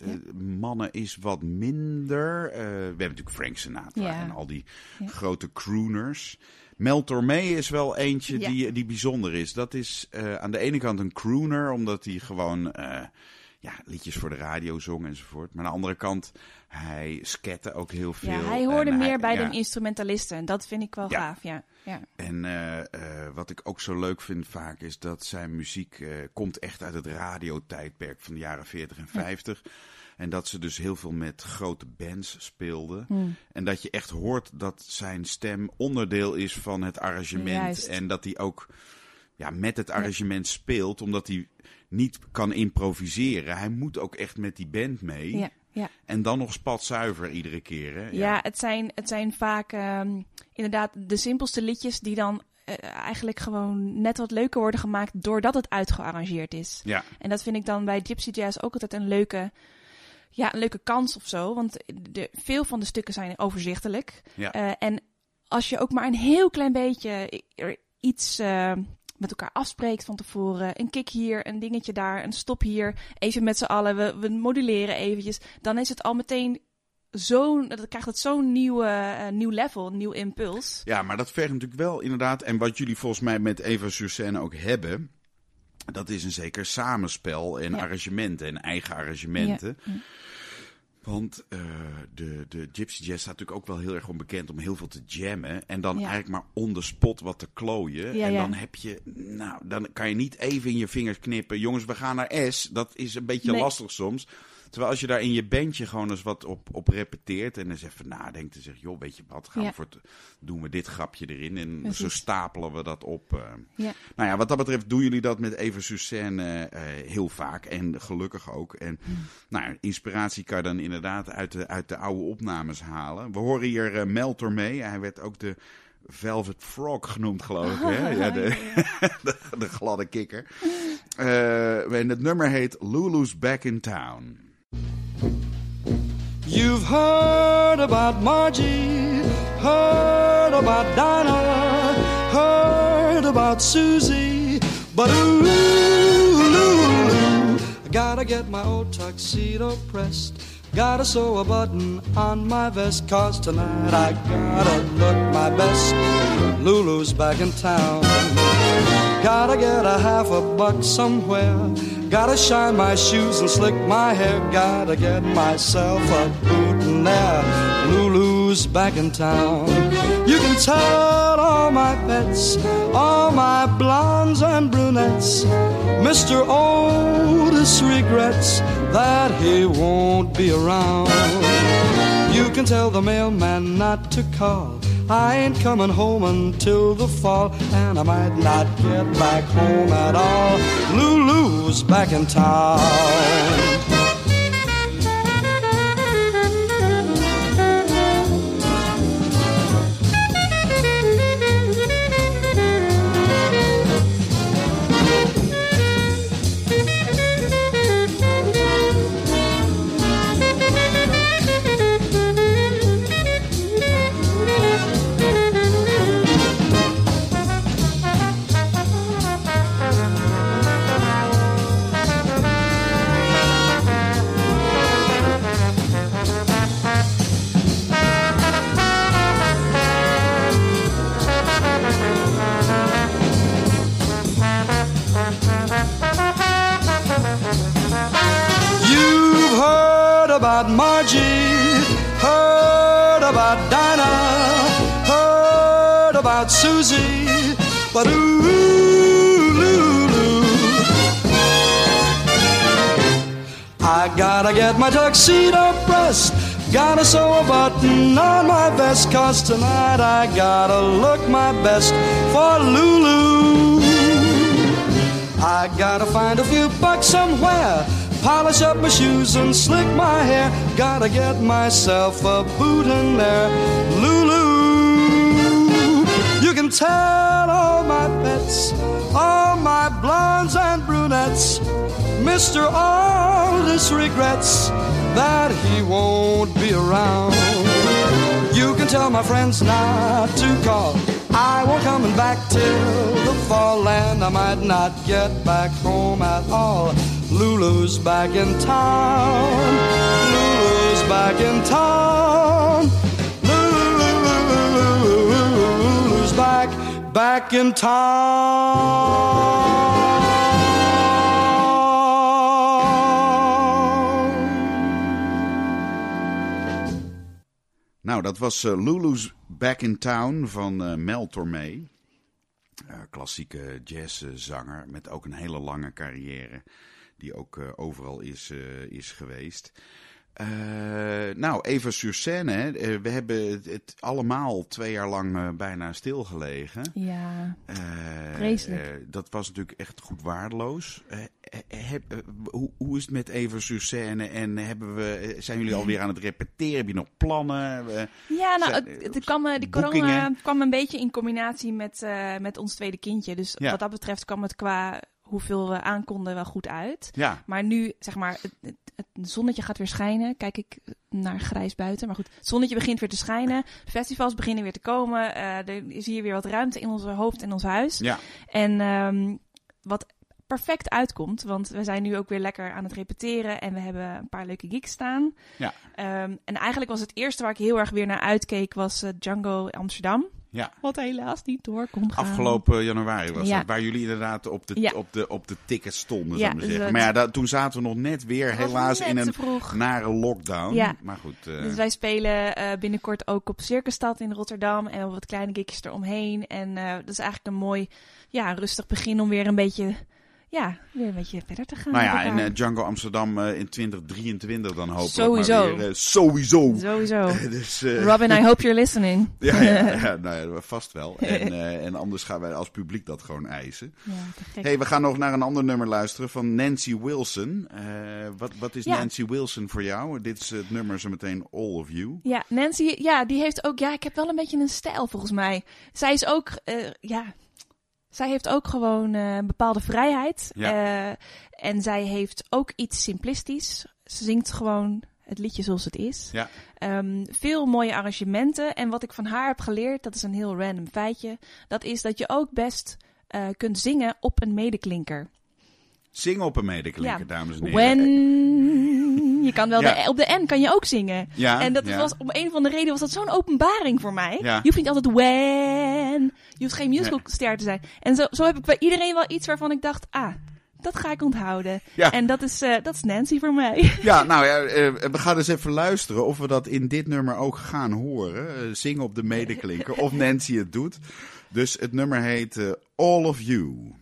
Mannen is wat minder. We hebben natuurlijk Frank Sinatra Ja. en al die Ja. grote crooners. Mel Tormé is wel eentje die, die bijzonder is. Dat is aan de ene kant een crooner, omdat hij gewoon... ja, liedjes voor de radio zong enzovoort. Maar aan de andere kant, hij skette ook heel veel. Ja, hij hoorde En meer bij ja. de instrumentalisten. En dat vind ik wel Ja. gaaf, ja. ja. En eh, eh, wat ik ook zo leuk vind vaak is dat zijn muziek eh, komt echt uit het radiotijdperk van de jaren 40 en 50. En dat ze dus heel veel met grote bands speelden. Hmm. En dat je echt hoort dat zijn stem onderdeel is van het arrangement. Juist. En dat hij ook ja, met het arrangement speelt, omdat hij niet kan improviseren. Hij moet ook echt met die band mee. Ja, ja. En dan nog spatzuiver iedere keer. Hè? Ja, het, zijn, het zijn vaak ehm, inderdaad de simpelste liedjes die dan eh, eigenlijk gewoon net wat leuker worden gemaakt doordat het uitgearrangeerd is. ja. En dat vind ik dan bij Gypsy Jazz ook altijd een leuke, ja, een leuke kans of zo. Want de, veel van de stukken zijn overzichtelijk. Ja. Eh, en als je ook maar een heel klein beetje iets eh, met elkaar afspreekt van tevoren. Een kick hier, een dingetje daar, een stop hier. Even met z'n allen, we, we moduleren eventjes. Dan is het al meteen zo'n, dan krijgt het zo'n nieuwe, eh, nieuw level, een nieuw impuls. Ja, maar dat vergt natuurlijk wel inderdaad. En wat jullie volgens mij met Eva Sursene ook hebben. Dat is een zeker samenspel en Ja. arrangementen en eigen arrangementen. Ja. Want eh, de, de Gypsy Jazz staat natuurlijk ook wel heel erg onbekend om heel veel te jammen. En dan Ja. eigenlijk maar on the spot wat te klooien. Ja, en ja. dan heb je, nou, dan kan je niet even in je vingers knippen. Jongens, we gaan naar S. Dat is een beetje Nee. lastig soms. Terwijl als je daar in je bandje gewoon eens wat op, op repeteert en eens even nadenkt en zegt, joh, weet je wat, gaan we voor doen we dit grapje erin en Precies. zo stapelen we dat op. eh. Ja. Nou ja, wat dat betreft doen jullie dat met Eva Suzanne eh, heel vaak en gelukkig ook. En Hmm. nou, ja, inspiratie kan je dan inderdaad uit de, uit de oude opnames halen. We horen hier eh Mel Tormé, hij werd ook de Velvet Frog genoemd, geloof ik. Hè? Ja, de, de, de gladde kikker. Eh, en het nummer heet Lulu's Back in Town. You've heard about Margie, heard about Dinah, heard about Susie, but ooh, Lulu, I gotta get my old tuxedo pressed. Gotta sew a button on my vest, cause tonight I gotta look my best. Lulu's back in town. Gotta get a half a buck somewhere. Gotta shine my shoes and slick my hair. Gotta get myself a there. Lulu's back in town. You can tell all my pets, all my blondes and brunettes. Mr. Otis regrets that he won't be around. You can tell the mailman not to call. I ain't coming home until the fall, and I might not get back home at all. Lulu's back in town. Gotta get my tuxedo pressed. Gotta sew a button on my vest, cause tonight I gotta look my best for Lulu. I gotta find a few bucks somewhere, polish up my shoes and slick my hair. Gotta get myself a boot in there, Lulu. You can tell all my pets, all my blondes and brunettes. Mr. Aldous regrets that he won't be around. You can tell my friends not to call. I won't coming back till the fall, and I might not get back home at all. Lulu's back in town. Lulu's back in town. Lulu's back, back in Nou, dat was eh, Lulu's Back in Town van eh, Mel Tormé. Eh, klassieke jazzzanger met ook een hele lange carrière. Die ook overal is, is geweest. Eh, nou, Eva sur scène. Eh, we hebben het, het allemaal twee jaar lang eh, bijna stilgelegen. Ja, Vreselijk. dat was natuurlijk echt goed waardeloos. Heb- hoe, hoe is het met Eva sur scène? En hebben we, zijn jullie alweer aan het repeteren? Heb je nog plannen? Ja nou, het, het kwam, die corona kwam een beetje in combinatie met, met ons tweede kindje. Dus Ja. wat dat betreft kwam het qua hoeveel we aankonden wel goed uit. ja, Maar nu, zeg maar, het, het, het zonnetje gaat weer schijnen. Kijk ik naar grijs buiten. Maar goed, het zonnetje begint weer te schijnen. Festivals beginnen weer te komen. Eh, er is hier weer wat ruimte in onze hoofd en ons huis. ja. En ehm, wat perfect uitkomt, want we zijn nu ook weer lekker aan het repeteren en we hebben een paar leuke gigs staan. Ja. Ehm, en eigenlijk was het eerste waar ik heel erg weer naar uitkeek, was eh, Django Amsterdam. Ja. Wat helaas niet door kon gaan. Afgelopen januari was Ja. dat. Waar jullie inderdaad op de, Ja. op de, op de tickets stonden, Ja, maar dus zeggen. het- Maar ja, da- toen zaten we nog net weer Het helaas net in te een nare lockdown. Maar goed. eh, Dus wij spelen eh, binnenkort ook op Circusstad in Rotterdam en wat kleine gigjes eromheen. En eh, dat is eigenlijk een mooi, ja, rustig begin om weer een beetje, ja, weer een beetje verder te gaan. nou ja, en eh, Django Amsterdam eh, in 2023 dan hopelijk Sowieso. maar weer. eh, sowieso. Sowieso. dus, Robin, I hope you're listening. Ja, ja, ja, nou ja, vast wel. En, en anders gaan wij als publiek dat gewoon eisen. Ja, hey, we gaan nog naar een ander nummer luisteren van Nancy Wilson. Wat, wat is Ja. Nancy Wilson voor jou? Dit is het nummer zo meteen All of You. Ja, Nancy, ja, die heeft ook, ja, ik heb wel een beetje een stijl volgens mij. Zij is ook, ja, zij heeft ook gewoon eh, een bepaalde vrijheid. Ja. Eh, en zij heeft ook iets simplistisch. Ze zingt gewoon het liedje zoals het is. Ja. Ehm, veel mooie arrangementen. En wat ik van haar heb geleerd, dat is een heel random feitje. Dat is dat je ook best eh, kunt zingen op een medeklinker. Zing op een medeklinker, Ja. dames en heren. When... Je kan wel Ja. de, op de N kan je ook zingen. Ja, en dat ja. was om een van de redenen was dat zo'n openbaring voor mij. Je hoeft niet altijd when. Je hoeft geen musicalster te zijn. En zo, zo heb ik bij iedereen wel iets waarvan ik dacht, ah, dat ga ik onthouden. Ja. En dat is, eh, dat is Nancy voor mij. Ja, nou ja, eh, we gaan eens even luisteren of we dat in dit nummer ook gaan horen. Eh, zingen op de medeklinker, of Nancy het doet. Dus het nummer heet All of You.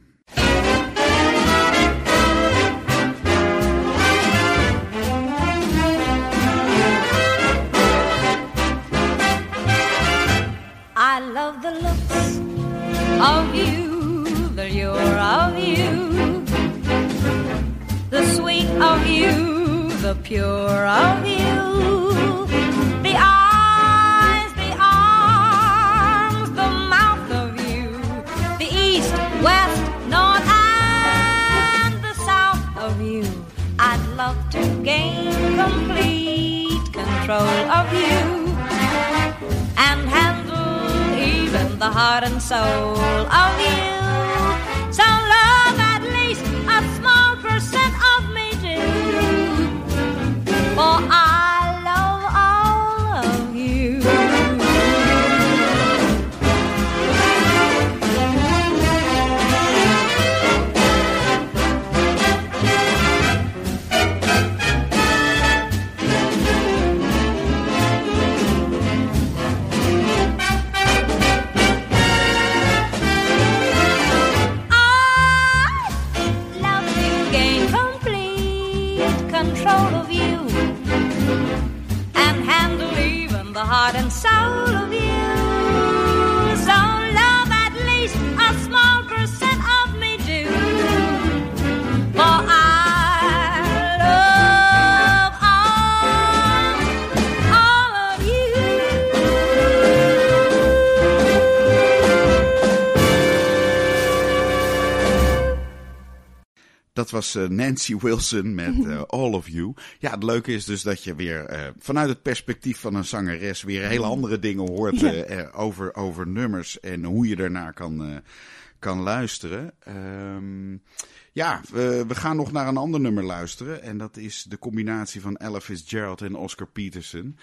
Love the looks of you, the lure of you, the sweet of you, the pure of you, heart and soul of Dat was eh, Nancy Wilson met eh, All of You. Ja, het leuke is dus dat je weer eh, vanuit het perspectief van een zangeres weer hele andere dingen hoort Ja. over, over nummers en hoe je daarnaar kan, kan luisteren. Ehm, ja, we, we gaan nog naar een ander nummer luisteren. En dat is de combinatie van Ella Fitzgerald en Oscar Peterson.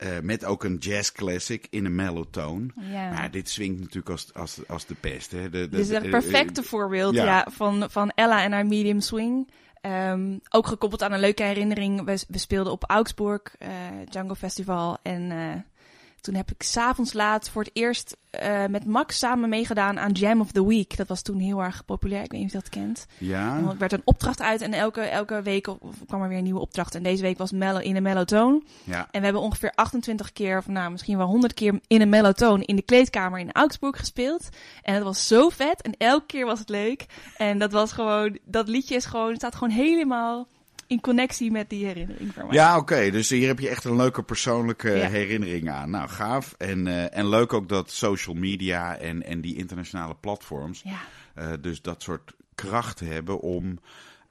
Eh, met ook een jazz classic in een mellow tone. Ja. Maar dit swingt natuurlijk als, als, als de pest. Hè. De, de, Dit is een perfecte eh, voorbeeld ja. ja. van, van Ella en haar medium swing. Ehm, ook gekoppeld aan een leuke herinnering. We, we speelden op Augsburg, eh, Django Festival. En Toen heb ik s'avonds laat voor het eerst eh, met Max samen meegedaan aan Jam of the Week. Dat was toen heel erg populair. Ik weet niet of je dat kent. Ja. Er werd een opdracht uit en elke, elke week kwam er weer een nieuwe opdracht. En deze week was mellow, in een mellow ja. En we hebben ongeveer 28 keer, of nou misschien wel 100 keer in een mellow in de kleedkamer in Augsburg gespeeld. En het was zo vet en elke keer was het leuk. En dat was gewoon, dat liedje is gewoon, staat gewoon helemaal in connectie met die herinnering mij. Ja, oké. Dus hier heb je echt een leuke persoonlijke Ja. herinnering aan. Nou, gaaf. En, eh, en leuk ook dat social media en, en die internationale platforms Ja. eh, dus dat soort kracht hebben om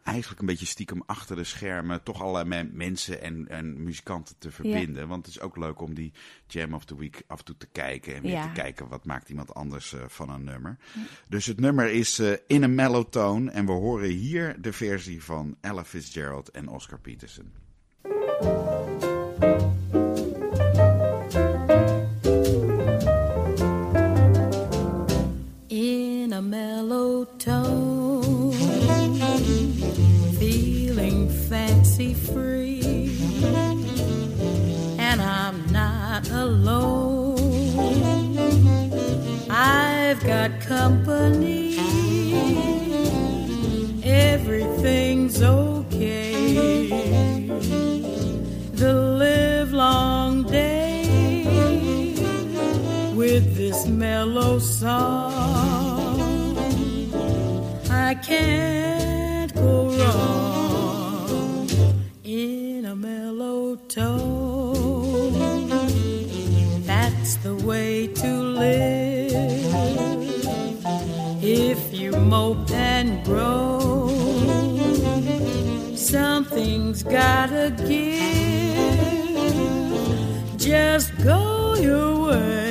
eigenlijk een beetje stiekem achter de schermen toch allerlei me- mensen en, en muzikanten te verbinden. Want het is ook leuk om die Jam of the Week af en toe te kijken en weer Ja. te kijken wat maakt iemand anders eh, van een nummer. Dus het nummer is eh, in een mellow tone en we horen hier de versie van Ella Fitzgerald en Oscar Peterson. in a mellow tone, free, and I'm not alone. I've got company, everything's okay. The livelong day with this mellow song. I can't That's the way to live. If you mope and grow, something's gotta give. Just go your way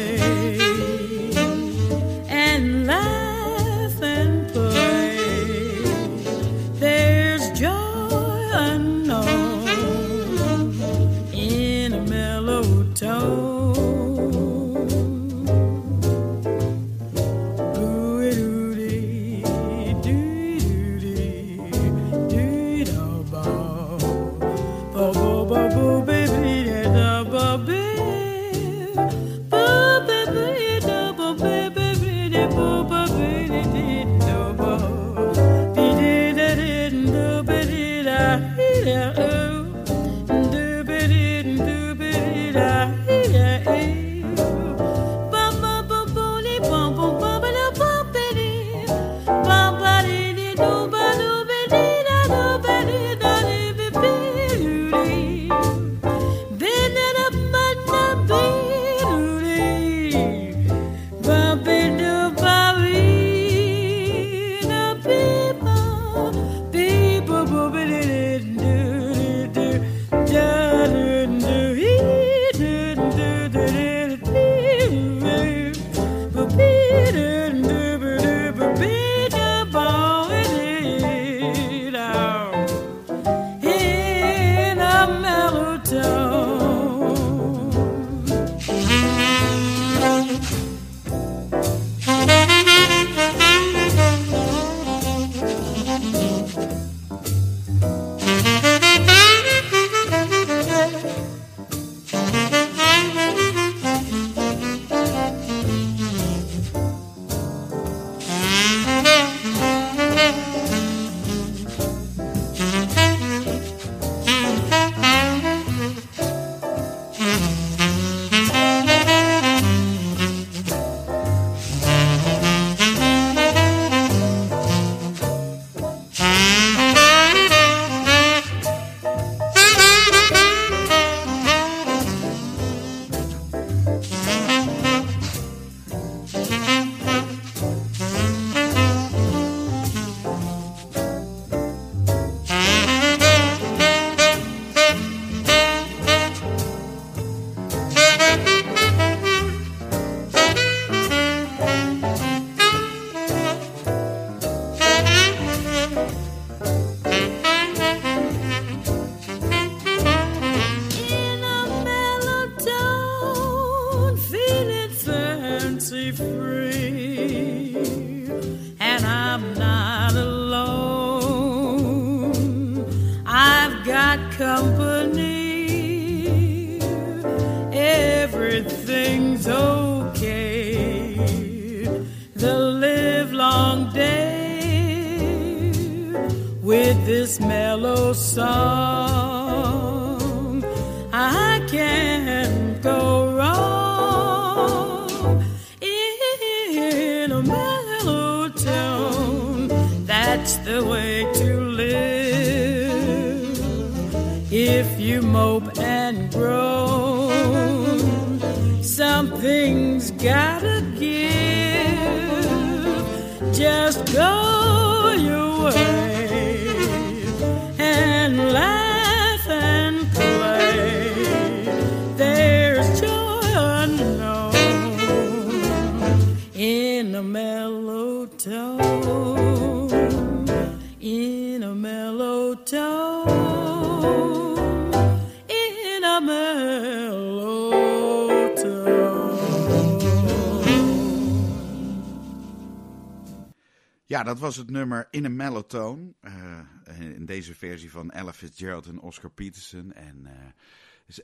dat was het nummer In a Mellow Tone. eh, in deze versie van Ella Fitzgerald en Oscar Peterson. En eh,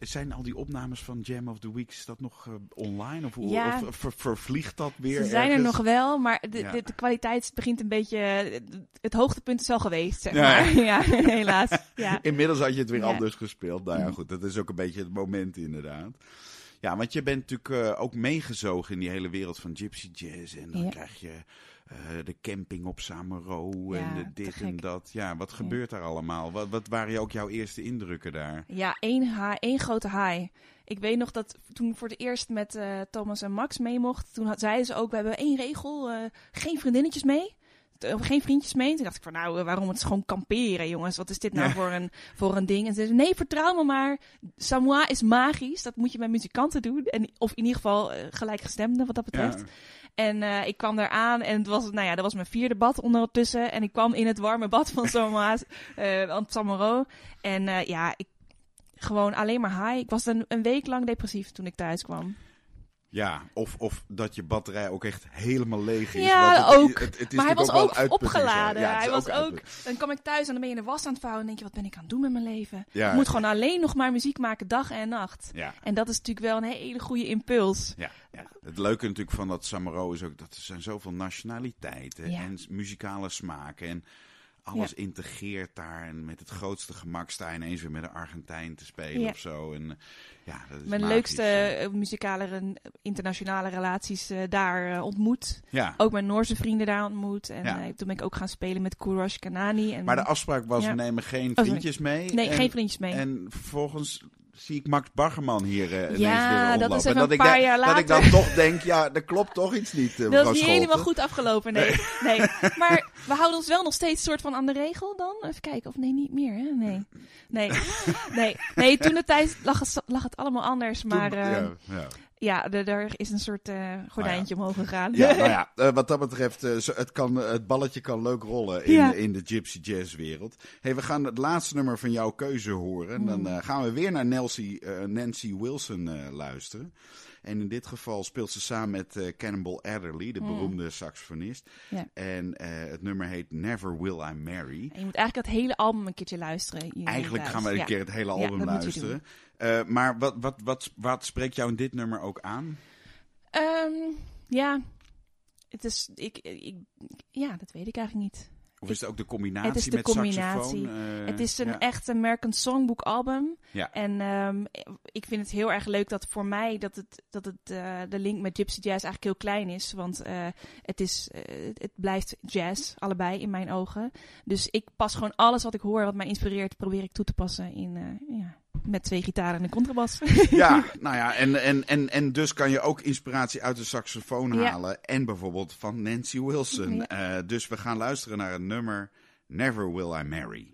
zijn al die opnames van Jam of the Week, is dat nog eh, online? Of, Ja. of ver- vervliegt dat weer Ze zijn er nog wel, maar de, Ja. de, de kwaliteit begint een beetje... Het hoogtepunt is al geweest, zeg maar. Ja, helaas. Ja. Inmiddels had je het weer. Mhm. anders gespeeld. Nou ja, goed, dat is ook een beetje het moment inderdaad. Ja, want je bent natuurlijk ook meegezogen in die hele wereld van gypsy jazz. En dan krijg je eh, de camping op Samaro Ja, en de dit en dat. Ja, wat gebeurt daar allemaal? Wat, wat waren ook jouw eerste indrukken daar? Ja, één, één grote high. Ik weet nog dat toen ik voor het eerst met eh, Thomas en Max mee mocht, toen had, zeiden ze ook, we hebben één regel, eh, geen vriendinnetjes mee. Geen vriendjes mee. Toen dacht ik van, nou, waarom het is gewoon kamperen, jongens. Wat is dit nou Ja. voor, een, voor een ding? En ze zeiden, nee, vertrouw me maar. Samoa is magisch. Dat moet je met muzikanten doen. En, of in ieder geval gelijkgestemden, wat dat betreft. En eh, ik kwam daar aan en het was, nou ja, dat was mijn vierde bad ondertussen. En ik kwam in het warme bad van Samoa's, eh aan Samaro. En eh, ja, ik, gewoon alleen maar high. Ik was een, een week lang depressief toen ik thuis kwam. Ja, of, of dat je batterij ook echt helemaal leeg is. Ja, want het, ook. Het, het is maar hij was ook opgeladen. Ja, hij was ook, dan kwam ik thuis en dan ben je in de was aan het vouwen. En denk je, wat ben ik aan het doen met mijn leven? Ja. Ik moet gewoon alleen nog maar muziek maken, dag en nacht. Ja. En dat is natuurlijk wel een hele goede impuls. Ja, ja, het leuke natuurlijk van dat Samaro is ook dat er zijn zoveel nationaliteiten en muzikale smaken en alles integreert daar en met het grootste gemak sta je ineens weer met een Argentijn te spelen Ja. of zo. En eh, ja, dat is Mijn magisch. leukste eh, muzikale, re- internationale relaties eh, daar eh, ontmoet. Ja, Ook mijn Noorse vrienden daar ontmoet. En eh, toen ben ik ook gaan spelen met Courage Kanani. En, maar de afspraak was we nemen geen sorry. vriendjes mee. nee, en, geen vriendjes mee. En vervolgens zie ik Max Baggerman hier eh ineens Ja, weer dat rondlopen. is even En dat een ik jaar Dat ik dan later. toch denk, ja, er klopt toch iets niet, eh, dat is niet Scholten. helemaal goed afgelopen, nee. nee. Maar we houden ons wel nog steeds soort van aan de regel dan. Even kijken, of nee, niet meer, hè? Nee. Nee, nee. nee toen de tijd lag het, lag het allemaal anders. Toen- Maar eh, ja, ja. Ja, er is een soort eh, gordijntje omhoog gegaan. Ja, nou ja, eh, wat dat betreft, eh, het, kan, het balletje kan leuk rollen in, Ja. in de gypsy jazz wereld. Hey, we gaan het laatste nummer van jouw keuze horen. Dan eh, gaan we weer naar Nancy, Nancy Wilson luisteren. En in dit geval speelt ze samen met eh, Cannonball Adderley, de beroemde saxofonist. Ja. En eh, het nummer heet Never Will I Marry. En je moet eigenlijk het hele album een keertje luisteren. Eigenlijk gaan we een Ja. keer het hele album luisteren. Eh, maar wat, wat, wat, wat spreekt jou in dit nummer ook aan? Ehm, ja, het is. Ik, ik, ja, dat weet ik eigenlijk niet. Of is het ook de combinatie Het is de met combinatie. saxofoon? Eh, het is een ja. echt American Songbook album. Ja. En ehm, ik vind het heel erg leuk dat voor mij dat het, dat het eh, de link met Gypsy Jazz eigenlijk heel klein is. Want eh, het, is, het blijft jazz, allebei in mijn ogen. Dus ik pas gewoon alles wat ik hoor, wat mij inspireert, probeer ik toe te passen in, ja, met twee gitaren en een contrabas. Ja, nou ja, en, en, en, en dus kan je ook inspiratie uit de saxofoon Ja. halen. En bijvoorbeeld van Nancy Wilson. Ja. Eh, dus we gaan luisteren naar het nummer Never Will I Marry.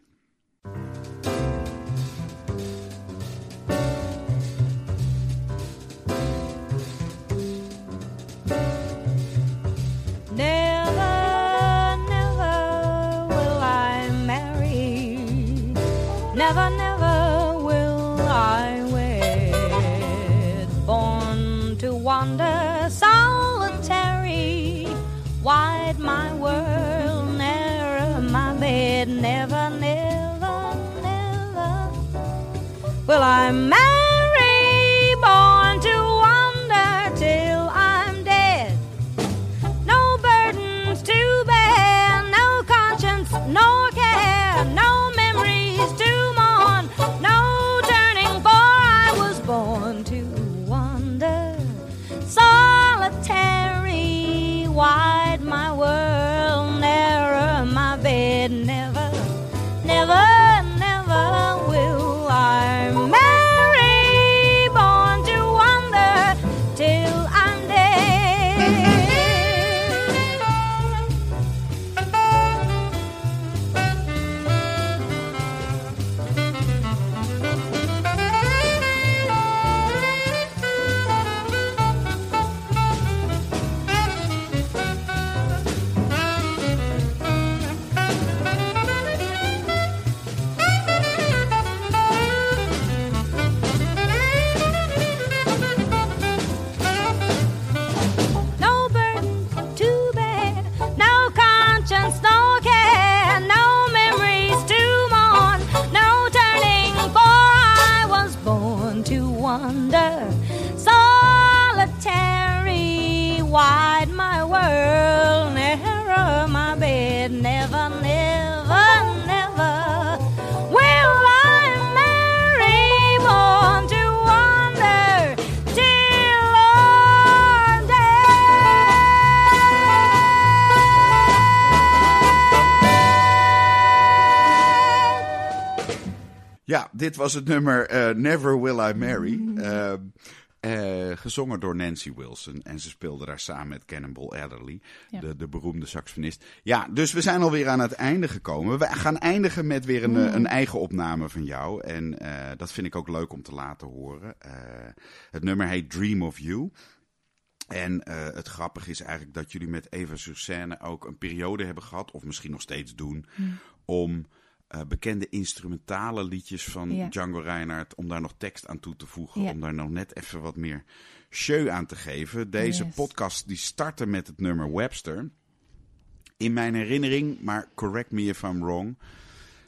Wide my world, narrow my bed, never, never, never. Will I marry, born to wander till our Ja, dit was het nummer eh, Never Will I Marry. eh, eh, gezongen door Nancy Wilson. En ze speelde daar samen met Cannonball Adderley, Ja. de, de beroemde saxofonist. Ja, dus we zijn alweer aan het einde gekomen. We gaan eindigen met weer een, eh, een eigen opname van jou. En eh, dat vind ik ook leuk om te laten horen. Eh, het nummer heet Dream of You. En het grappige is eigenlijk dat jullie met Eva sur Scène ook een periode hebben gehad, of misschien nog steeds doen, om eh, bekende instrumentale liedjes van Ja. Django Reinhardt, om daar nog tekst aan toe te voegen, Ja. om daar nog net even wat meer show aan te geven. Deze Yes. podcast die startte met het nummer Webster. In mijn herinnering, maar correct me if I'm wrong,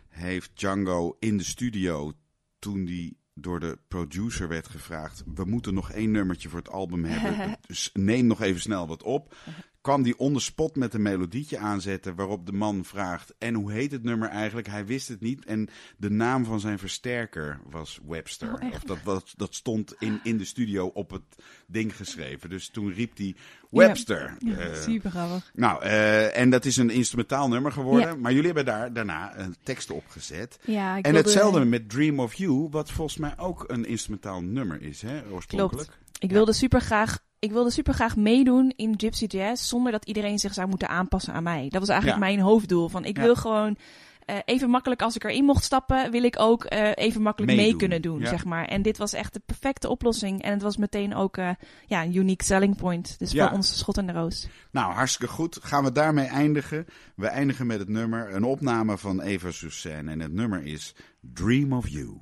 heeft Django in de studio toen die door de producer werd gevraagd: we moeten nog één nummertje voor het album hebben, dus neem nog even snel wat op. Kwam die on the spot met een melodietje aanzetten waarop de man vraagt: en hoe heet het nummer eigenlijk? Hij wist het niet en de naam van zijn versterker was Webster. Oh, of dat, was, dat stond in, in de studio op het ding geschreven. Dus toen riep hij Webster. Ja, Eh, super grappig. nou, eh, en dat is een instrumentaal nummer geworden. Ja. Maar jullie hebben daar daarna een tekst op gezet. Ja, ik en hetzelfde met Dream of You, wat volgens mij ook een instrumentaal nummer is, hè, oorspronkelijk. Ik Ja. wilde super graag. Ik wilde super graag meedoen in Gypsy Jazz zonder dat iedereen zich zou moeten aanpassen aan mij. Dat was eigenlijk Ja. mijn hoofddoel. Van ik Ja. wil gewoon eh, even makkelijk als ik erin mocht stappen, wil ik ook eh, even makkelijk mee kunnen doen, ja. zeg maar. En dit was echt de perfecte oplossing. En het was meteen ook eh, ja, een unique selling point. Dus Ja. voor ons schot in de roos. Nou, hartstikke goed. Gaan we daarmee eindigen. We eindigen met het nummer, een opname van Eva Sussen. En het nummer is Dream of You.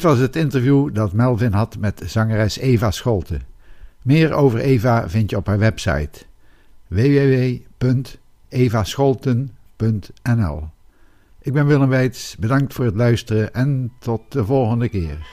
Dit was het interview dat Melvin had met zangeres Eva Scholte. Meer over Eva vind je op haar website www.evascholten.nl Ik ben Willem Weits, bedankt voor het luisteren en tot de volgende keer.